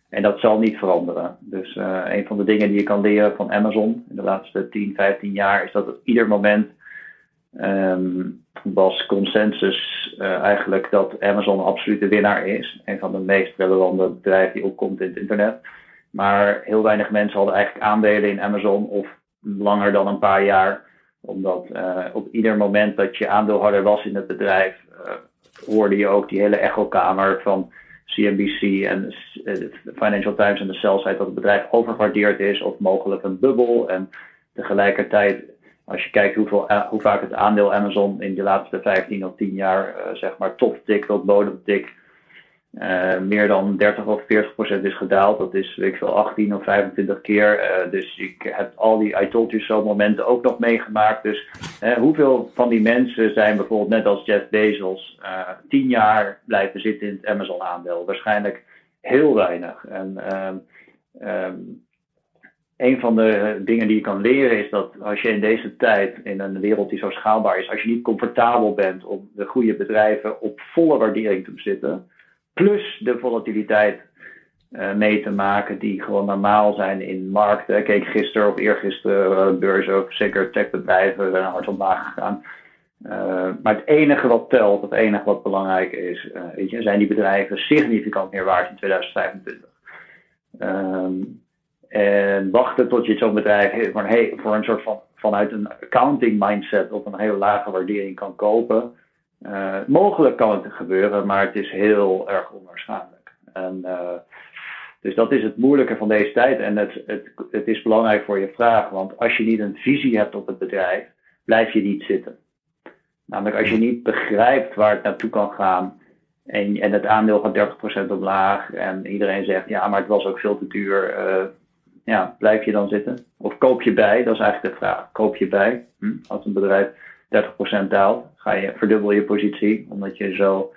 en dat zal niet veranderen. Dus uh, een van de dingen die je kan leren van Amazon in de laatste 10, 15 jaar is dat op ieder moment um, was consensus uh, eigenlijk dat Amazon een absolute winnaar is. Een van de meest relevante bedrijven die opkomt in het internet. Maar heel weinig mensen hadden eigenlijk aandelen in Amazon of langer dan een paar jaar. Omdat uh, op ieder moment dat je aandeelhouder was in het bedrijf, uh, hoorde je ook die hele echokamer van CNBC en de Financial Times en de sell-side dat het bedrijf overgewaardeerd is of mogelijk een bubbel. En tegelijkertijd, als je kijkt hoeveel, hoe vaak het aandeel Amazon in de laatste 15 of 10 jaar zeg maar top tik tot tik uh, meer dan 30 of 40 procent is gedaald. Dat is, weet ik veel, 18 of 25 keer. Uh, dus ik heb al die I told you so momenten ook nog meegemaakt. Dus uh, hoeveel van die mensen zijn bijvoorbeeld net als Jeff Bezos 10 jaar blijven zitten in het Amazon aandeel? Waarschijnlijk heel weinig. En um, een van de dingen die je kan leren is dat als je in deze tijd, in een wereld die zo schaalbaar is, als je niet comfortabel bent om de goede bedrijven op volle waardering te bezitten, plus de volatiliteit uh, mee te maken die gewoon normaal zijn in markten. Ik keek gisteren of eergisteren uh, beurzen ook, zeker techbedrijven zijn hard omlaag gegaan. Maar het enige wat telt, het enige wat belangrijk is, weet je, zijn die bedrijven significant meer waard in 2025. Um, en wachten tot je zo'n bedrijf voor een, voor een soort van vanuit een accounting mindset op een hele lage waardering kan kopen. Uh, mogelijk kan het gebeuren, maar het is heel erg onwaarschijnlijk. En, uh, dus dat is het moeilijke van deze tijd. En het, het, het is belangrijk voor je vraag, want als je niet een visie hebt op het bedrijf, blijf je niet zitten. Namelijk als je niet begrijpt waar het naartoe kan gaan en, en het aandeel gaat 30% omlaag en iedereen zegt ja, maar het was ook veel te duur. Uh, ja, blijf je dan zitten? Of koop je bij? Dat is eigenlijk de vraag. Koop je bij hm? als een bedrijf 30% daalt, ga je, verdubbel je positie, omdat je zo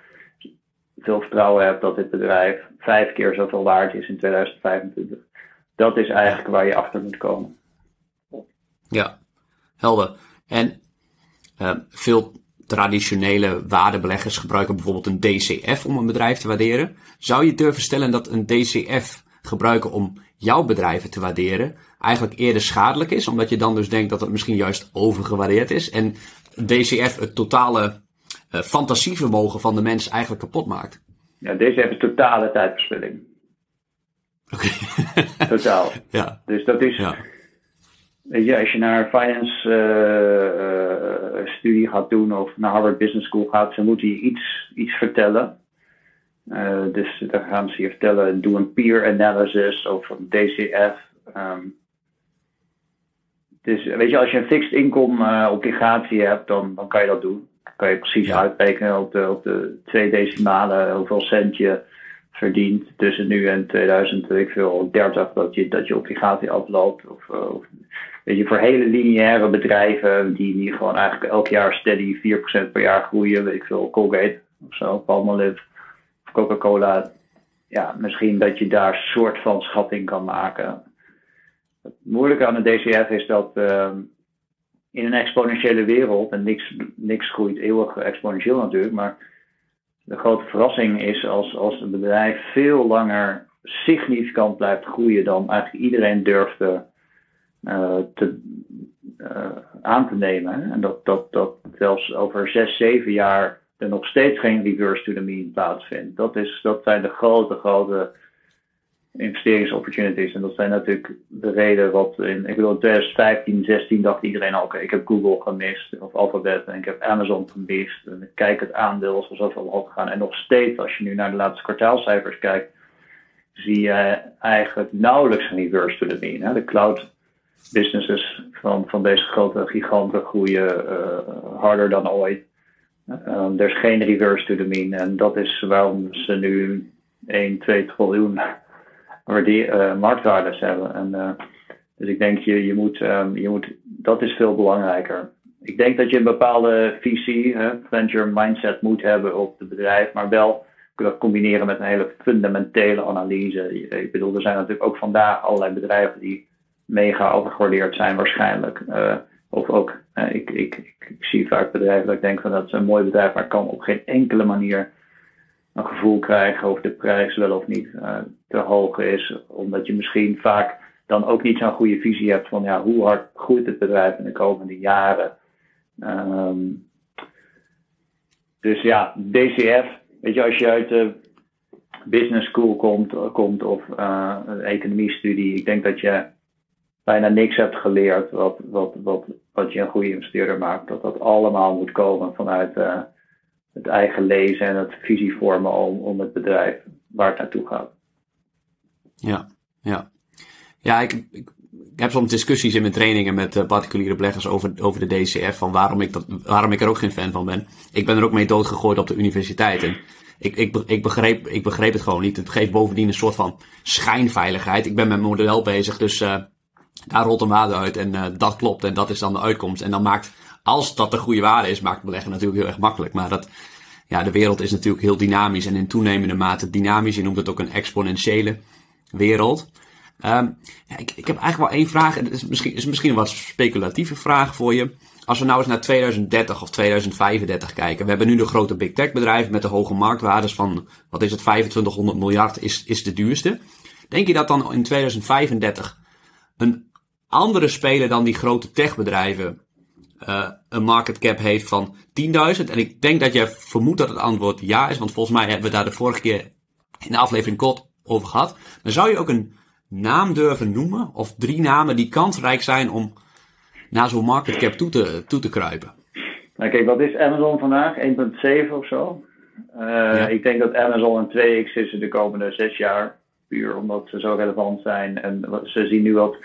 veel vertrouwen hebt dat dit bedrijf vijf keer zoveel waard is in 2025. Dat is eigenlijk waar je achter moet komen. Ja, helder. En uh, veel traditionele waardebeleggers gebruiken bijvoorbeeld een DCF om een bedrijf te waarderen. Zou je durven stellen dat een DCF gebruiken om jouw bedrijven te waarderen eigenlijk eerder schadelijk is, omdat je dan dus denkt dat het misschien juist overgewaardeerd is en DCF het totale uh, fantasievermogen van de mens eigenlijk kapot maakt. Ja, DCF is totale tijdverspilling. Oké. (laughs) Totaal. Ja. Dus dat is. Ja. Ja, als je naar een finance uh, uh, studie gaat doen of naar Harvard Business School gaat, dan moet je iets, iets vertellen. dus dan gaan ze je vertellen, doe een peer analysis of een DCF. Um, dus weet je, als je een fixed income uh, obligatie hebt, dan, dan kan je dat doen. Dan kan je precies ja. uitrekenen op de, op de twee decimalen hoeveel cent je verdient tussen nu en 2030 dat je, dat je obligatie afloopt. Of, uh, of, weet je, voor hele lineaire bedrijven die, die gewoon eigenlijk elk jaar steady 4% per jaar groeien, weet ik veel, Colgate of zo, Palmolive of Coca-Cola. Ja, misschien dat je daar een soort van schatting kan maken. Het moeilijke aan de DCF is dat uh, in een exponentiële wereld, en niks, niks groeit eeuwig exponentieel natuurlijk, maar de grote verrassing is als, als een bedrijf veel langer significant blijft groeien dan eigenlijk iedereen durfde uh, te, uh, aan te nemen. En dat, dat, dat zelfs over zes, zeven jaar er nog steeds geen reverse to the mean plaatsvindt. Dat, is, dat zijn de grote, grote investeringsopportunities. En dat zijn natuurlijk de reden wat in, ik bedoel, in 2015, 16 dacht iedereen al, oké, ik heb Google gemist of Alphabet en ik heb Amazon gemist. En ik kijk het aandeel is al zoveel omhoog gegaan. En nog steeds, als je nu naar de laatste kwartaalcijfers kijkt, zie je eigenlijk nauwelijks een reverse to the mean. Hè? De cloud businesses van, van deze grote giganten groeien uh, harder dan ooit. Uh, er is geen reverse to the mean. En dat is waarom ze nu 1, 2 triljoen waarde, uh, marktwaardes hebben. En, dus ik denk, je, je, moet, um, je moet, dat is veel belangrijker. Ik denk dat je een bepaalde visie, hè, venture mindset moet hebben op het bedrijf, maar wel dat combineren met een hele fundamentele analyse. Ik bedoel, er zijn natuurlijk ook vandaag allerlei bedrijven die mega overgewaardeerd zijn waarschijnlijk. Uh, of ook, uh, ik, ik, ik, zie vaak bedrijven dat ik denk van dat is een mooi bedrijf, maar kan op geen enkele manier een gevoel krijgen of de prijs wel of niet uh, te hoog is. Omdat je misschien vaak dan ook niet zo'n goede visie hebt van ja, hoe hard groeit het bedrijf in de komende jaren. Um, dus ja, DCF, weet je, als je uit de business school komt, komt of uh, een economiestudie, ik denk dat je bijna niks hebt geleerd wat, wat, wat, wat je een goede investeerder maakt. Dat dat allemaal moet komen vanuit uh, het eigen lezen en het visie vormen om, om het bedrijf waar het naartoe gaat. Ja, ja. Ja, ik, ik, heb soms discussies in mijn trainingen met uh, particuliere beleggers over, over de DCF. Van waarom ik, dat, waarom ik er ook geen fan van ben. Ik ben er ook mee doodgegooid op de universiteit. En ik, ik, ik, begreep, ik begreep het gewoon niet. Het geeft bovendien een soort van schijnveiligheid. Ik ben met mijn model bezig, dus uh, daar rolt een waarde uit. En uh, dat klopt en dat is dan de uitkomst. En dan maakt, als dat de goede waarde is, maakt beleggen natuurlijk heel erg makkelijk. Maar dat, ja, de wereld is natuurlijk heel dynamisch en in toenemende mate dynamisch. Je noemt het ook een exponentiële wereld. Um, ja, ik, ik heb eigenlijk wel één vraag. Het is misschien, is misschien een wat speculatieve vraag voor je. Als we nou eens naar 2030 of 2035 kijken. We hebben nu de grote big tech bedrijven met de hoge marktwaardes van, wat is het, 2500 miljard is, is de duurste. Denk je dat dan in 2035 een andere speler dan die grote techbedrijven uh, een market cap heeft van 10.000? En ik denk dat jij vermoedt dat het antwoord ja is, want volgens mij hebben we daar de vorige keer in de aflevering kort over gehad. Dan zou je ook een naam durven noemen, of drie namen die kansrijk zijn om naar zo'n market cap toe te, toe te kruipen? Nou kijk, wat is Amazon vandaag? 1,7 of zo? Uh, Ik denk dat Amazon een 2x is in de komende zes jaar. Puur omdat ze zo relevant zijn. En ze zien nu wat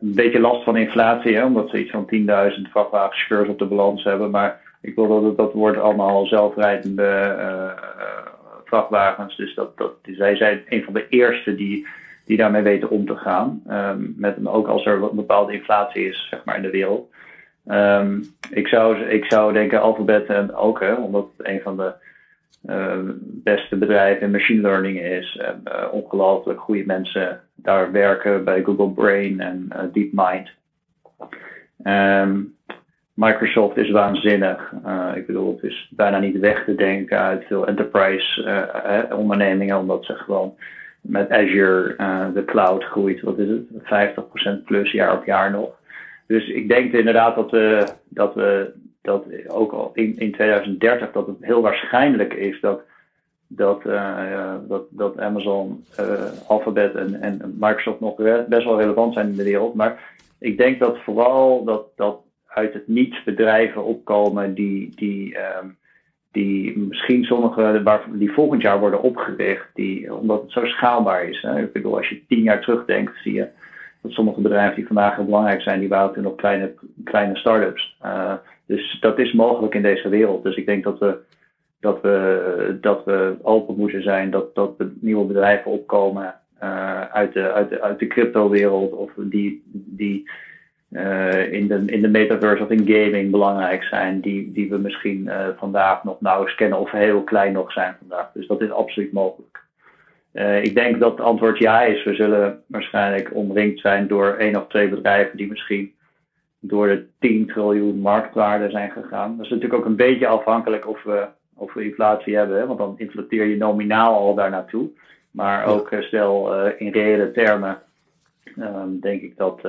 een beetje last van inflatie, hè, omdat ze iets van 10.000 vrachtwagenchauffeurs op de balans hebben. Maar ik wil dat dat wordt allemaal zelfrijdende uh, vrachtwagens. Dus dat, dat, zij zijn een van de eerste die die daarmee weten om te gaan. Um, met, ook als er een bepaalde inflatie is zeg maar, in de wereld. Um, ik, zou, ik zou denken Alphabet en ook, hè, omdat het een van de uh, beste bedrijven in machine learning is. En uh, ongelooflijk goede mensen daar werken bij Google Brain en uh, DeepMind. Um, Microsoft is waanzinnig. Uh, ik bedoel, het is bijna niet weg te denken uit veel enterprise uh, ondernemingen, omdat ze gewoon met Azure, de cloud groeit, wat is het, 50% plus jaar op jaar nog. Dus ik denk inderdaad dat we, dat we dat ook al in, in 2030 dat het heel waarschijnlijk is dat, dat, uh, dat, dat Amazon, uh, Alphabet en, en Microsoft nog best wel relevant zijn in de wereld. Maar ik denk dat vooral dat, dat uit het niets bedrijven opkomen die, die um, die misschien sommige die volgend jaar worden opgericht, die, omdat het zo schaalbaar is. Ik bedoel, als je tien jaar terugdenkt, zie je dat sommige bedrijven die vandaag heel belangrijk zijn, die waren toen nog kleine, kleine start-ups. Uh, dus dat is mogelijk in deze wereld. Dus ik denk dat we, dat we, dat we open moeten zijn dat, dat nieuwe bedrijven opkomen uh, uit de, uit de, uit de crypto-wereld of die, die uh, in, de, in de metaverse of in gaming belangrijk zijn, die, die we misschien uh, vandaag nog nauwelijks kennen of heel klein nog zijn vandaag. Dus dat is absoluut mogelijk. Ik denk dat het antwoord ja is. We zullen waarschijnlijk omringd zijn door één of twee bedrijven die misschien door de 10 triljoen marktwaarde zijn gegaan. Dat is natuurlijk ook een beetje afhankelijk of we, of we inflatie hebben, hè? want dan inflateer je nominaal al daar naartoe. Maar ook stel in reële termen um, denk ik dat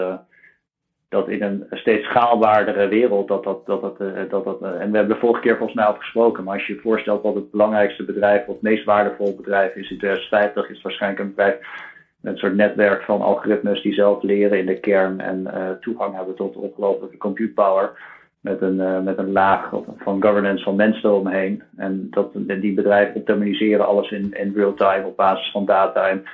dat in een steeds schaalbaardere wereld, dat dat, dat, dat, uh, dat, dat en we hebben de vorige keer volgens mij al gesproken, maar als je je voorstelt wat het belangrijkste bedrijf of het meest waardevolle bedrijf is in 2050, is het waarschijnlijk een bedrijf met een soort netwerk van algoritmes die zelf leren in de kern en toegang hebben tot ongelooflijke compute power. Met een, met een laag van governance van mensen eromheen. En dat, die bedrijven optimaliseren alles in, in real time op basis van data. En,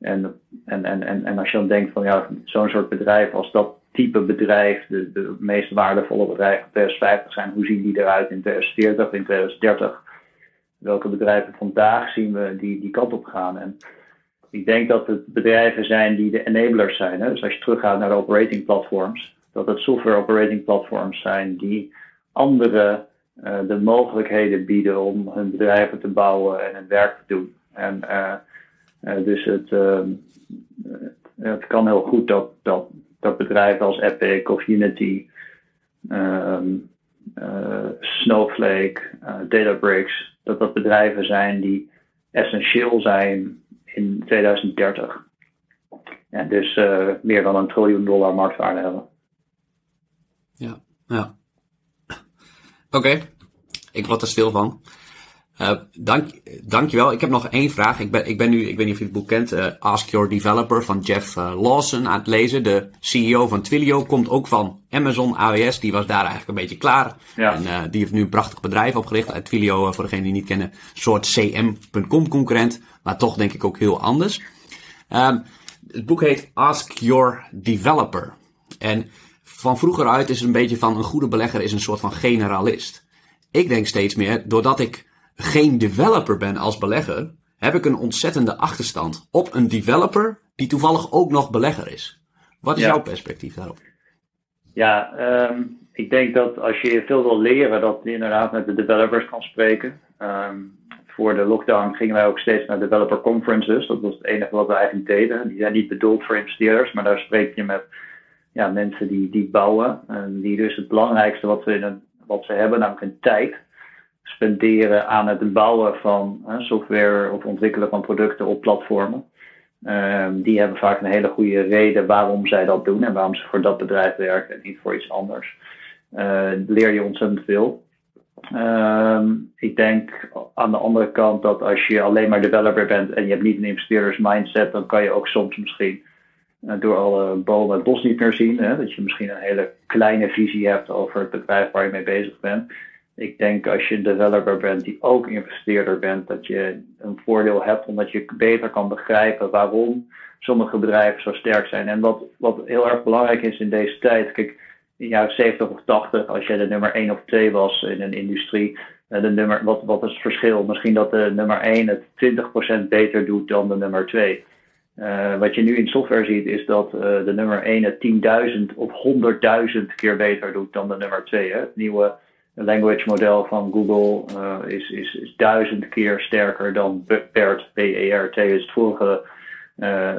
en, en, en, en als je dan denkt van ja, zo'n soort bedrijf, als dat type bedrijf, de, de meest waardevolle bedrijven in 2050 zijn, hoe zien die eruit in 2040, in 2030? Welke bedrijven vandaag zien we die die kant op gaan? En ik denk dat het bedrijven zijn die de enablers zijn. Hè? Dus als je teruggaat naar de operating platforms, dat het software operating platforms zijn die andere uh, de mogelijkheden bieden om hun bedrijven te bouwen en hun werk te doen. En uh, uh, dus het, ehm, het kan heel goed dat, dat, dat bedrijven als Epic of Unity, um, Snowflake, Databricks, dat dat bedrijven zijn die essentieel zijn in 2030. Ja, dus meer dan een triljoen dollar marktwaarde hebben. Ja, ja. Oké, ik word er stil van. Uh, dank, dankjewel. Ik heb nog één vraag. Ik ben, ik ben nu, ik weet niet of je het boek kent, uh, Ask Your Developer van Jeff uh, Lawson aan het lezen. De CEO van Twilio komt ook van Amazon AWS. Die was daar eigenlijk een beetje klaar. Ja. En die heeft nu een prachtig bedrijf opgericht. Twilio, voor degenen die niet kennen, een soort CM.com concurrent. Maar toch denk ik ook heel anders. Um, het boek heet Ask Your Developer. En van vroeger uit is het een beetje van een goede belegger is een soort van generalist. Ik denk steeds meer, doordat ik geen developer ben als belegger, heb ik een ontzettende achterstand op een developer die toevallig ook nog belegger is. Wat is jouw perspectief daarop? Ja, um, ik denk dat als je veel wil leren, dat je inderdaad met de developers kan spreken. Um, voor de lockdown gingen wij ook steeds naar developer conferences. Dat was het enige wat we eigenlijk deden. Die zijn niet bedoeld voor investeerders, maar daar spreek je met ja, mensen die, die bouwen. En die dus het belangrijkste wat, wat ze hebben, namelijk een tijd, spenderen aan het bouwen van software of ontwikkelen van producten op platformen. Um, die hebben vaak een hele goede reden waarom zij dat doen en waarom ze voor dat bedrijf werken en niet voor iets anders. Uh, leer je ontzettend veel. Um, ik denk aan de andere kant dat als je alleen maar developer bent en je hebt niet een investeerders mindset, dan kan je ook soms misschien door alle bomen niet meer zien. Hè? Dat je misschien een hele kleine visie hebt over het bedrijf waar je mee bezig bent. Ik denk als je een developer bent die ook investeerder bent, dat je een voordeel hebt omdat je beter kan begrijpen waarom sommige bedrijven zo sterk zijn. En wat, wat heel erg belangrijk is in deze tijd, kijk, in jaren 70 of 80, als jij de nummer 1 of 2 was in een industrie, eh, de nummer, wat, wat is het verschil? Misschien dat de nummer 1 het 20% beter doet dan de nummer 2. Uh, wat je nu in software ziet, is dat uh, de nummer 1 het 10.000 of 100.000 keer beter doet dan de nummer 2. Hè? Het nieuwe language model van Google uh, is, is, is duizend keer sterker dan BERT, B-E-R-T, is het vorige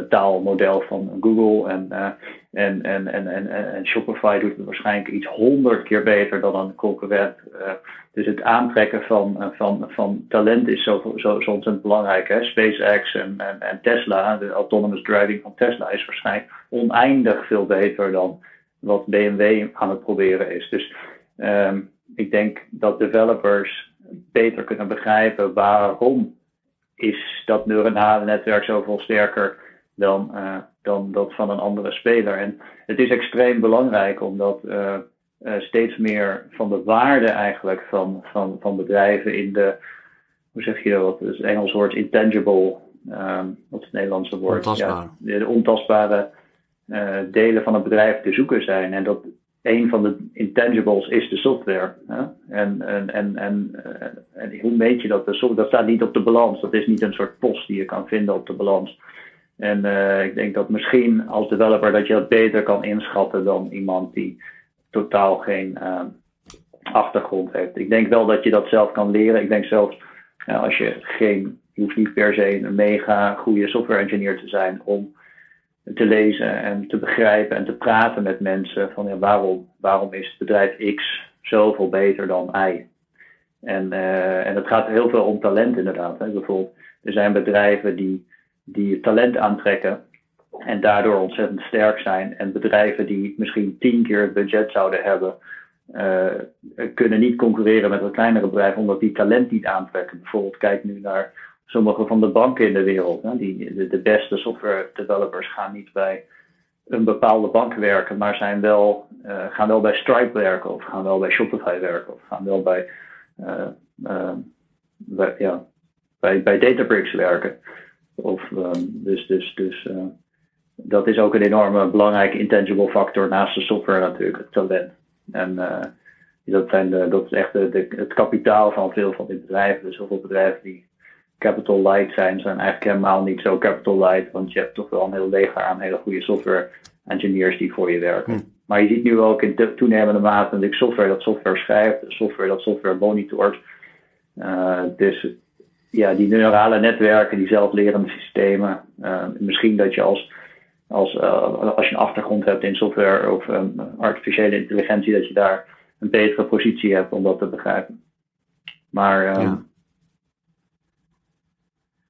taalmodel van Google. En, uh, en, en, en, en, en Shopify doet het waarschijnlijk iets honderd keer beter dan een concurrent. dus het aantrekken van, van, van talent is zo, zo, zo ontzettend belangrijk. Hè? SpaceX en, en, Tesla, de autonomous driving van Tesla, is waarschijnlijk oneindig veel beter dan wat BMW aan het proberen is. Dus um, ik denk dat developers beter kunnen begrijpen waarom is dat neuronale netwerk zoveel sterker dan, uh, dan dat van een andere speler. En het is extreem belangrijk omdat uh, uh, steeds meer van de waarde eigenlijk van, van, van bedrijven in de, hoe zeg je dat, het Engels woord intangible, um, wat is het Nederlandse woord? Ontastbaar. Ja, de ontastbare delen van het bedrijf te zoeken zijn. En dat een van de intangibles is de software. Hè? En, en, en, en, eh, en, hoe meet je dat? De software, dat staat niet op de balans. Dat is niet een soort post die je kan vinden op de balans. En uh, ik denk dat misschien als developer dat je dat beter kan inschatten dan iemand die totaal geen uh, achtergrond heeft. Ik denk wel dat je dat zelf kan leren. Ik denk zelfs uh, als je geen, je hoeft niet per se een mega goede software engineer te zijn om te lezen en te begrijpen en te praten met mensen van ja, waarom, waarom is bedrijf X zoveel beter dan Y? En, uh, en het gaat heel veel om talent inderdaad. Hè. Bijvoorbeeld, er zijn bedrijven die, die talent aantrekken en daardoor ontzettend sterk zijn. En bedrijven die misschien tien keer het budget zouden hebben, uh, kunnen niet concurreren met een kleinere bedrijf omdat die talent niet aantrekken. Bijvoorbeeld, kijk nu naar sommige van de banken in de wereld. Hè, die, de, beste software developers gaan niet bij een bepaalde bank werken, maar zijn wel, uh, gaan wel bij Stripe werken, of gaan wel bij Shopify werken, of gaan wel bij, uh, bij, ja, bij, bij Databricks werken. Of, um, dus dus, dus dat is ook een enorme belangrijke intangible factor naast de software natuurlijk, het talent. En dat, zijn dat is echt de, de, het kapitaal van veel van die bedrijven. Dus heel veel bedrijven die capital light zijn. Zijn eigenlijk helemaal niet zo capital light, want je hebt toch wel een heel leger aan hele goede software engineers die voor je werken. Hm. Maar je ziet nu ook in toenemende mate natuurlijk software dat software schrijft, software dat software monitort. Uh, dus ja, die neurale netwerken, die zelflerende systemen. Uh, misschien dat je als, als, uh, als je een achtergrond hebt in software of um, artificiële intelligentie, dat je daar een betere positie hebt om dat te begrijpen. Maar ja.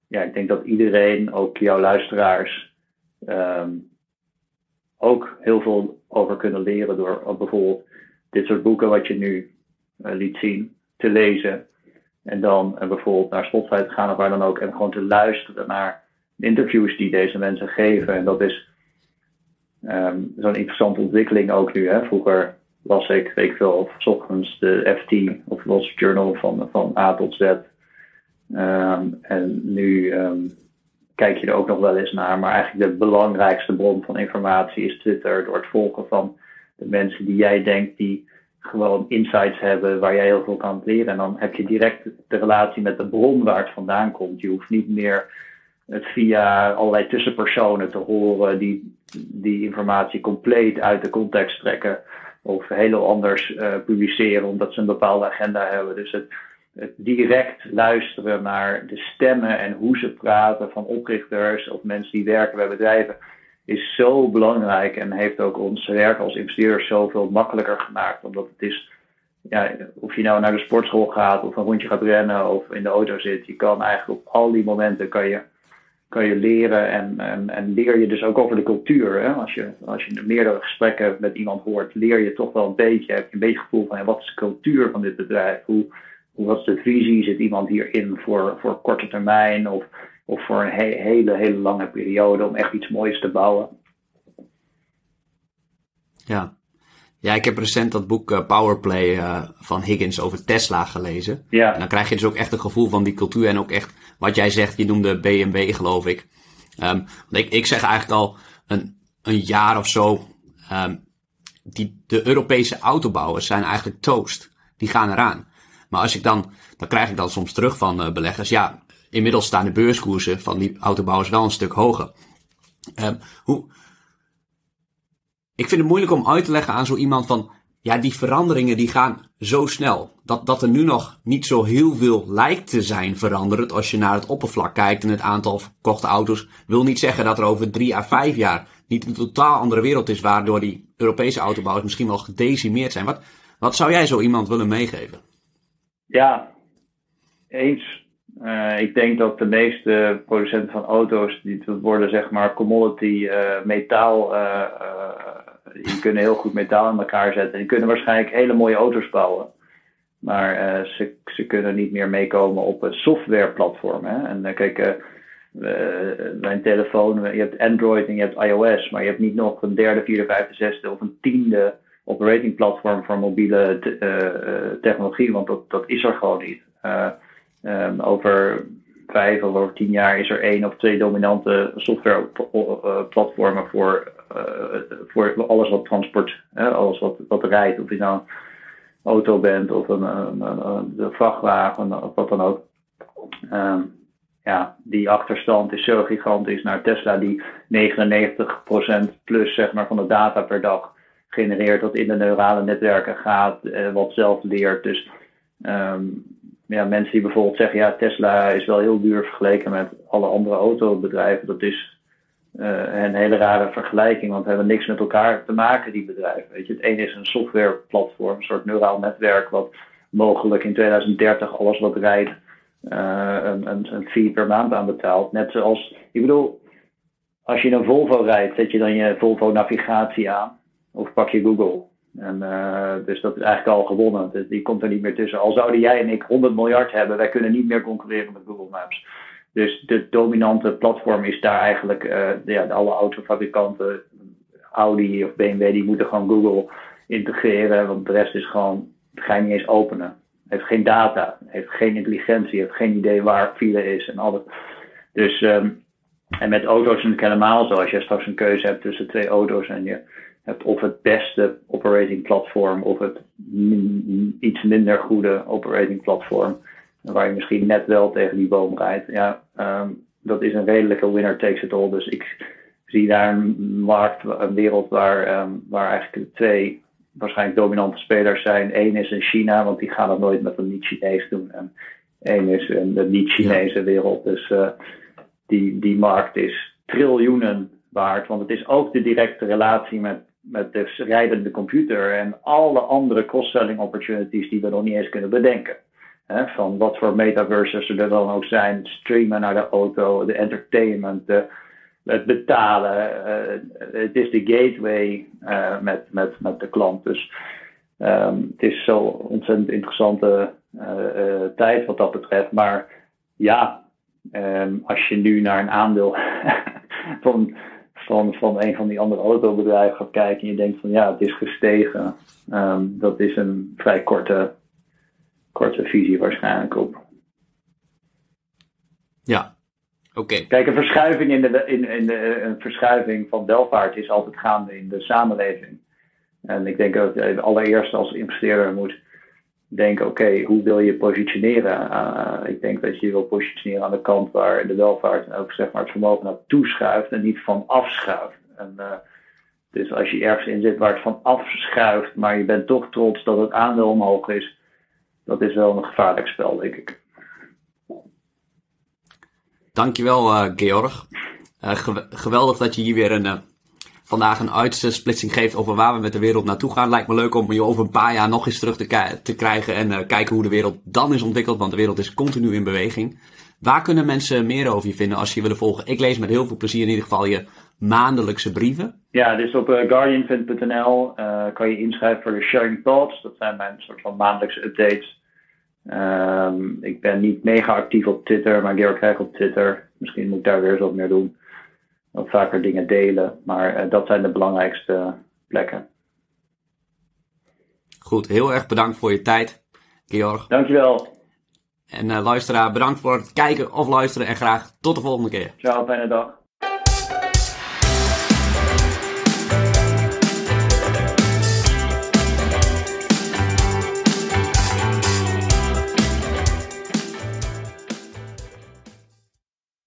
Ja. ik denk dat iedereen, ook jouw luisteraars, um, ook heel veel over kunnen leren door bijvoorbeeld dit soort boeken wat je nu uh, liet zien te lezen. En dan uh, bijvoorbeeld naar Spotify te gaan of waar dan ook. En gewoon te luisteren naar interviews die deze mensen geven. En dat is um, zo'n interessante ontwikkeling ook nu. Hè. Vroeger las ik, weet ik veel, of s ochtends de FT of Street Journal van, van A tot Z. Um, en nu um, kijk je er ook nog wel eens naar. Maar eigenlijk de belangrijkste bron van informatie is Twitter. Door het volgen van de mensen die jij denkt die gewoon insights hebben waar jij heel veel kan leren. En dan heb je direct de relatie met de bron waar het vandaan komt. Je hoeft niet meer het via allerlei tussenpersonen te horen die die informatie compleet uit de context trekken. Of heel anders uh, publiceren omdat ze een bepaalde agenda hebben. Dus het, het direct luisteren naar de stemmen en hoe ze praten van oprichters of mensen die werken bij bedrijven is zo belangrijk en heeft ook ons werk als investeerders zoveel makkelijker gemaakt. Omdat het is, ja, of je nou naar de sportschool gaat of een rondje gaat rennen of in de auto zit, je kan eigenlijk op al die momenten kan je, kan je leren en, en, en leer je dus ook over de cultuur. Hè? Als, je, als je meerdere gesprekken met iemand hoort, leer je toch wel een beetje, heb je een beetje gevoel van wat is de cultuur van dit bedrijf? Hoe, wat is de visie? Zit iemand hierin voor, voor korte termijn of, of voor een hele, hele lange periode om echt iets moois te bouwen? Ja. Ja, ik heb recent dat boek uh, Powerplay uh, van Higgins over Tesla gelezen. Ja. En dan krijg je dus ook echt een gevoel van die cultuur en ook echt wat jij zegt, je noemde BMW geloof ik. Um, ik, ik zeg eigenlijk al een, een jaar of zo, um, die, de Europese autobouwers zijn eigenlijk toast. Die gaan eraan. Maar als ik dan, dan krijg ik dan soms terug van uh, beleggers. Ja, inmiddels staan de beurskoersen van die autobouwers wel een stuk hoger. Um, hoe, ik vind het moeilijk om uit te leggen aan zo iemand van, ja, die veranderingen die gaan zo snel. Dat, dat er nu nog niet zo heel veel lijkt te zijn veranderd als je naar het oppervlak kijkt en het aantal verkochte auto's. Wil niet zeggen dat er over drie à vijf jaar niet een totaal andere wereld is waardoor die Europese autobouwers misschien wel gedecimeerd zijn. Wat, wat zou jij zo iemand willen meegeven? Ja, eens. Uh, ik denk dat de meeste producenten van auto's, die worden zeg maar commodity uh, metaal, uh, die kunnen heel goed metaal in elkaar zetten. En die kunnen waarschijnlijk hele mooie auto's bouwen. Maar ze, ze kunnen niet meer meekomen op het softwareplatform. Hè? En kijk, mijn telefoon, je hebt Android en je hebt iOS, maar je hebt niet nog een derde, vierde, vijfde, zesde of een tiende operating platform voor mobiele technologie, want dat, dat is er gewoon niet. Um, over vijf of over tien jaar is er één of twee dominante softwareplatformen voor, voor alles wat transport, alles wat, wat rijdt. Of je nou een auto bent of een, een, vrachtwagen of wat dan ook. Um, ja, die achterstand is zo gigantisch naar Tesla die 99% plus zeg maar, van de data per dag genereert, dat in de neurale netwerken gaat, uh, wat zelf leert. Dus um, ja, mensen die bijvoorbeeld zeggen, ja, Tesla is wel heel duur vergeleken met alle andere autobedrijven. Dat is uh, een hele rare vergelijking, want we hebben niks met elkaar te maken, die bedrijven. Weet je, het ene is een softwareplatform, een soort neuraal netwerk, wat mogelijk in 2030 alles wat rijdt, een, een, een fee per maand aan betaalt. Net zoals, ik bedoel, als je een Volvo rijdt, zet je dan je Volvo navigatie aan, of pak je Google. En, uh, dus dat is eigenlijk al gewonnen. Dus die komt er niet meer tussen. Al zouden jij en ik 100 miljard hebben, wij kunnen niet meer concurreren met Google Maps. Dus de dominante platform is daar eigenlijk, uh, ja, alle autofabrikanten, Audi of BMW, die moeten gewoon Google integreren. Want de rest is gewoon, ga je niet eens openen. Heeft geen data, heeft geen intelligentie, heeft geen idee waar file is en alles. Dus, um, en met auto's is het helemaal zo. Als je straks een keuze hebt tussen twee auto's en je of het beste operating platform of het iets minder goede operating platform. waar je misschien net wel tegen die boom rijdt. Ja, ehm, dat is een redelijke winner takes it all. Dus ik zie daar een markt, een wereld waar, ehm, waar eigenlijk twee waarschijnlijk dominante spelers zijn. Eén is in China, want die gaan het nooit met een niet-Chinees doen. En één is in de niet-Chinese wereld. Dus uh, die, die markt is triljoenen waard. Want het is ook de directe relatie met, met de rijdende computer en alle andere cross-selling opportunities die we nog niet eens kunnen bedenken. van wat voor metaverses er dan ook zijn, streamen naar de auto, de entertainment, de, het betalen. Uh, het is de gateway uh, met, met, met de klant. Dus um, het is zo ontzettend interessante uh, tijd wat dat betreft. Maar ja, um, als je nu naar een aandeel (laughs) van, van, van een van die andere autobedrijven gaat kijken en je denkt van ja, het is gestegen. Um, dat is een vrij korte, korte visie waarschijnlijk op. Ja, Okay. Kijk, een verschuiving, in de, in, in de, een verschuiving van welvaart is altijd gaande in de samenleving. En ik denk dat je allereerst als investeerder moet denken, oké, hoe wil je positioneren? Uh, ik denk dat je je wil positioneren aan de kant waar de welvaart en ook zeg maar, het vermogen naartoe schuift en niet van afschuift. En, uh, dus als je ergens in zit waar het van afschuift, maar je bent toch trots dat het aandeel omhoog is, dat is wel een gevaarlijk spel, denk ik. Dankjewel, uh, Georg. Geweldig dat je hier weer een, vandaag een uitsplitsing geeft over waar we met de wereld naartoe gaan. Lijkt me leuk om je over een paar jaar nog eens terug te, te krijgen en kijken hoe de wereld dan is ontwikkeld, want de wereld is continu in beweging. Waar kunnen mensen meer over je vinden als je willen volgen? Ik lees met heel veel plezier in ieder geval je maandelijkse brieven. Ja, dus op guardianfund.nl kan je inschrijven voor de Sharing Thoughts. Dat zijn mijn soort van maandelijkse updates. Um, ik ben niet mega actief op Twitter, maar Georg krijg op Twitter. Misschien moet ik daar weer eens wat meer doen. Wat vaker dingen delen. Maar uh, dat zijn de belangrijkste plekken. Goed, heel erg bedankt voor je tijd, Georg. Dankjewel. En uh, luisteraar, bedankt voor het kijken of luisteren en graag tot de volgende keer. Ciao, fijne dag.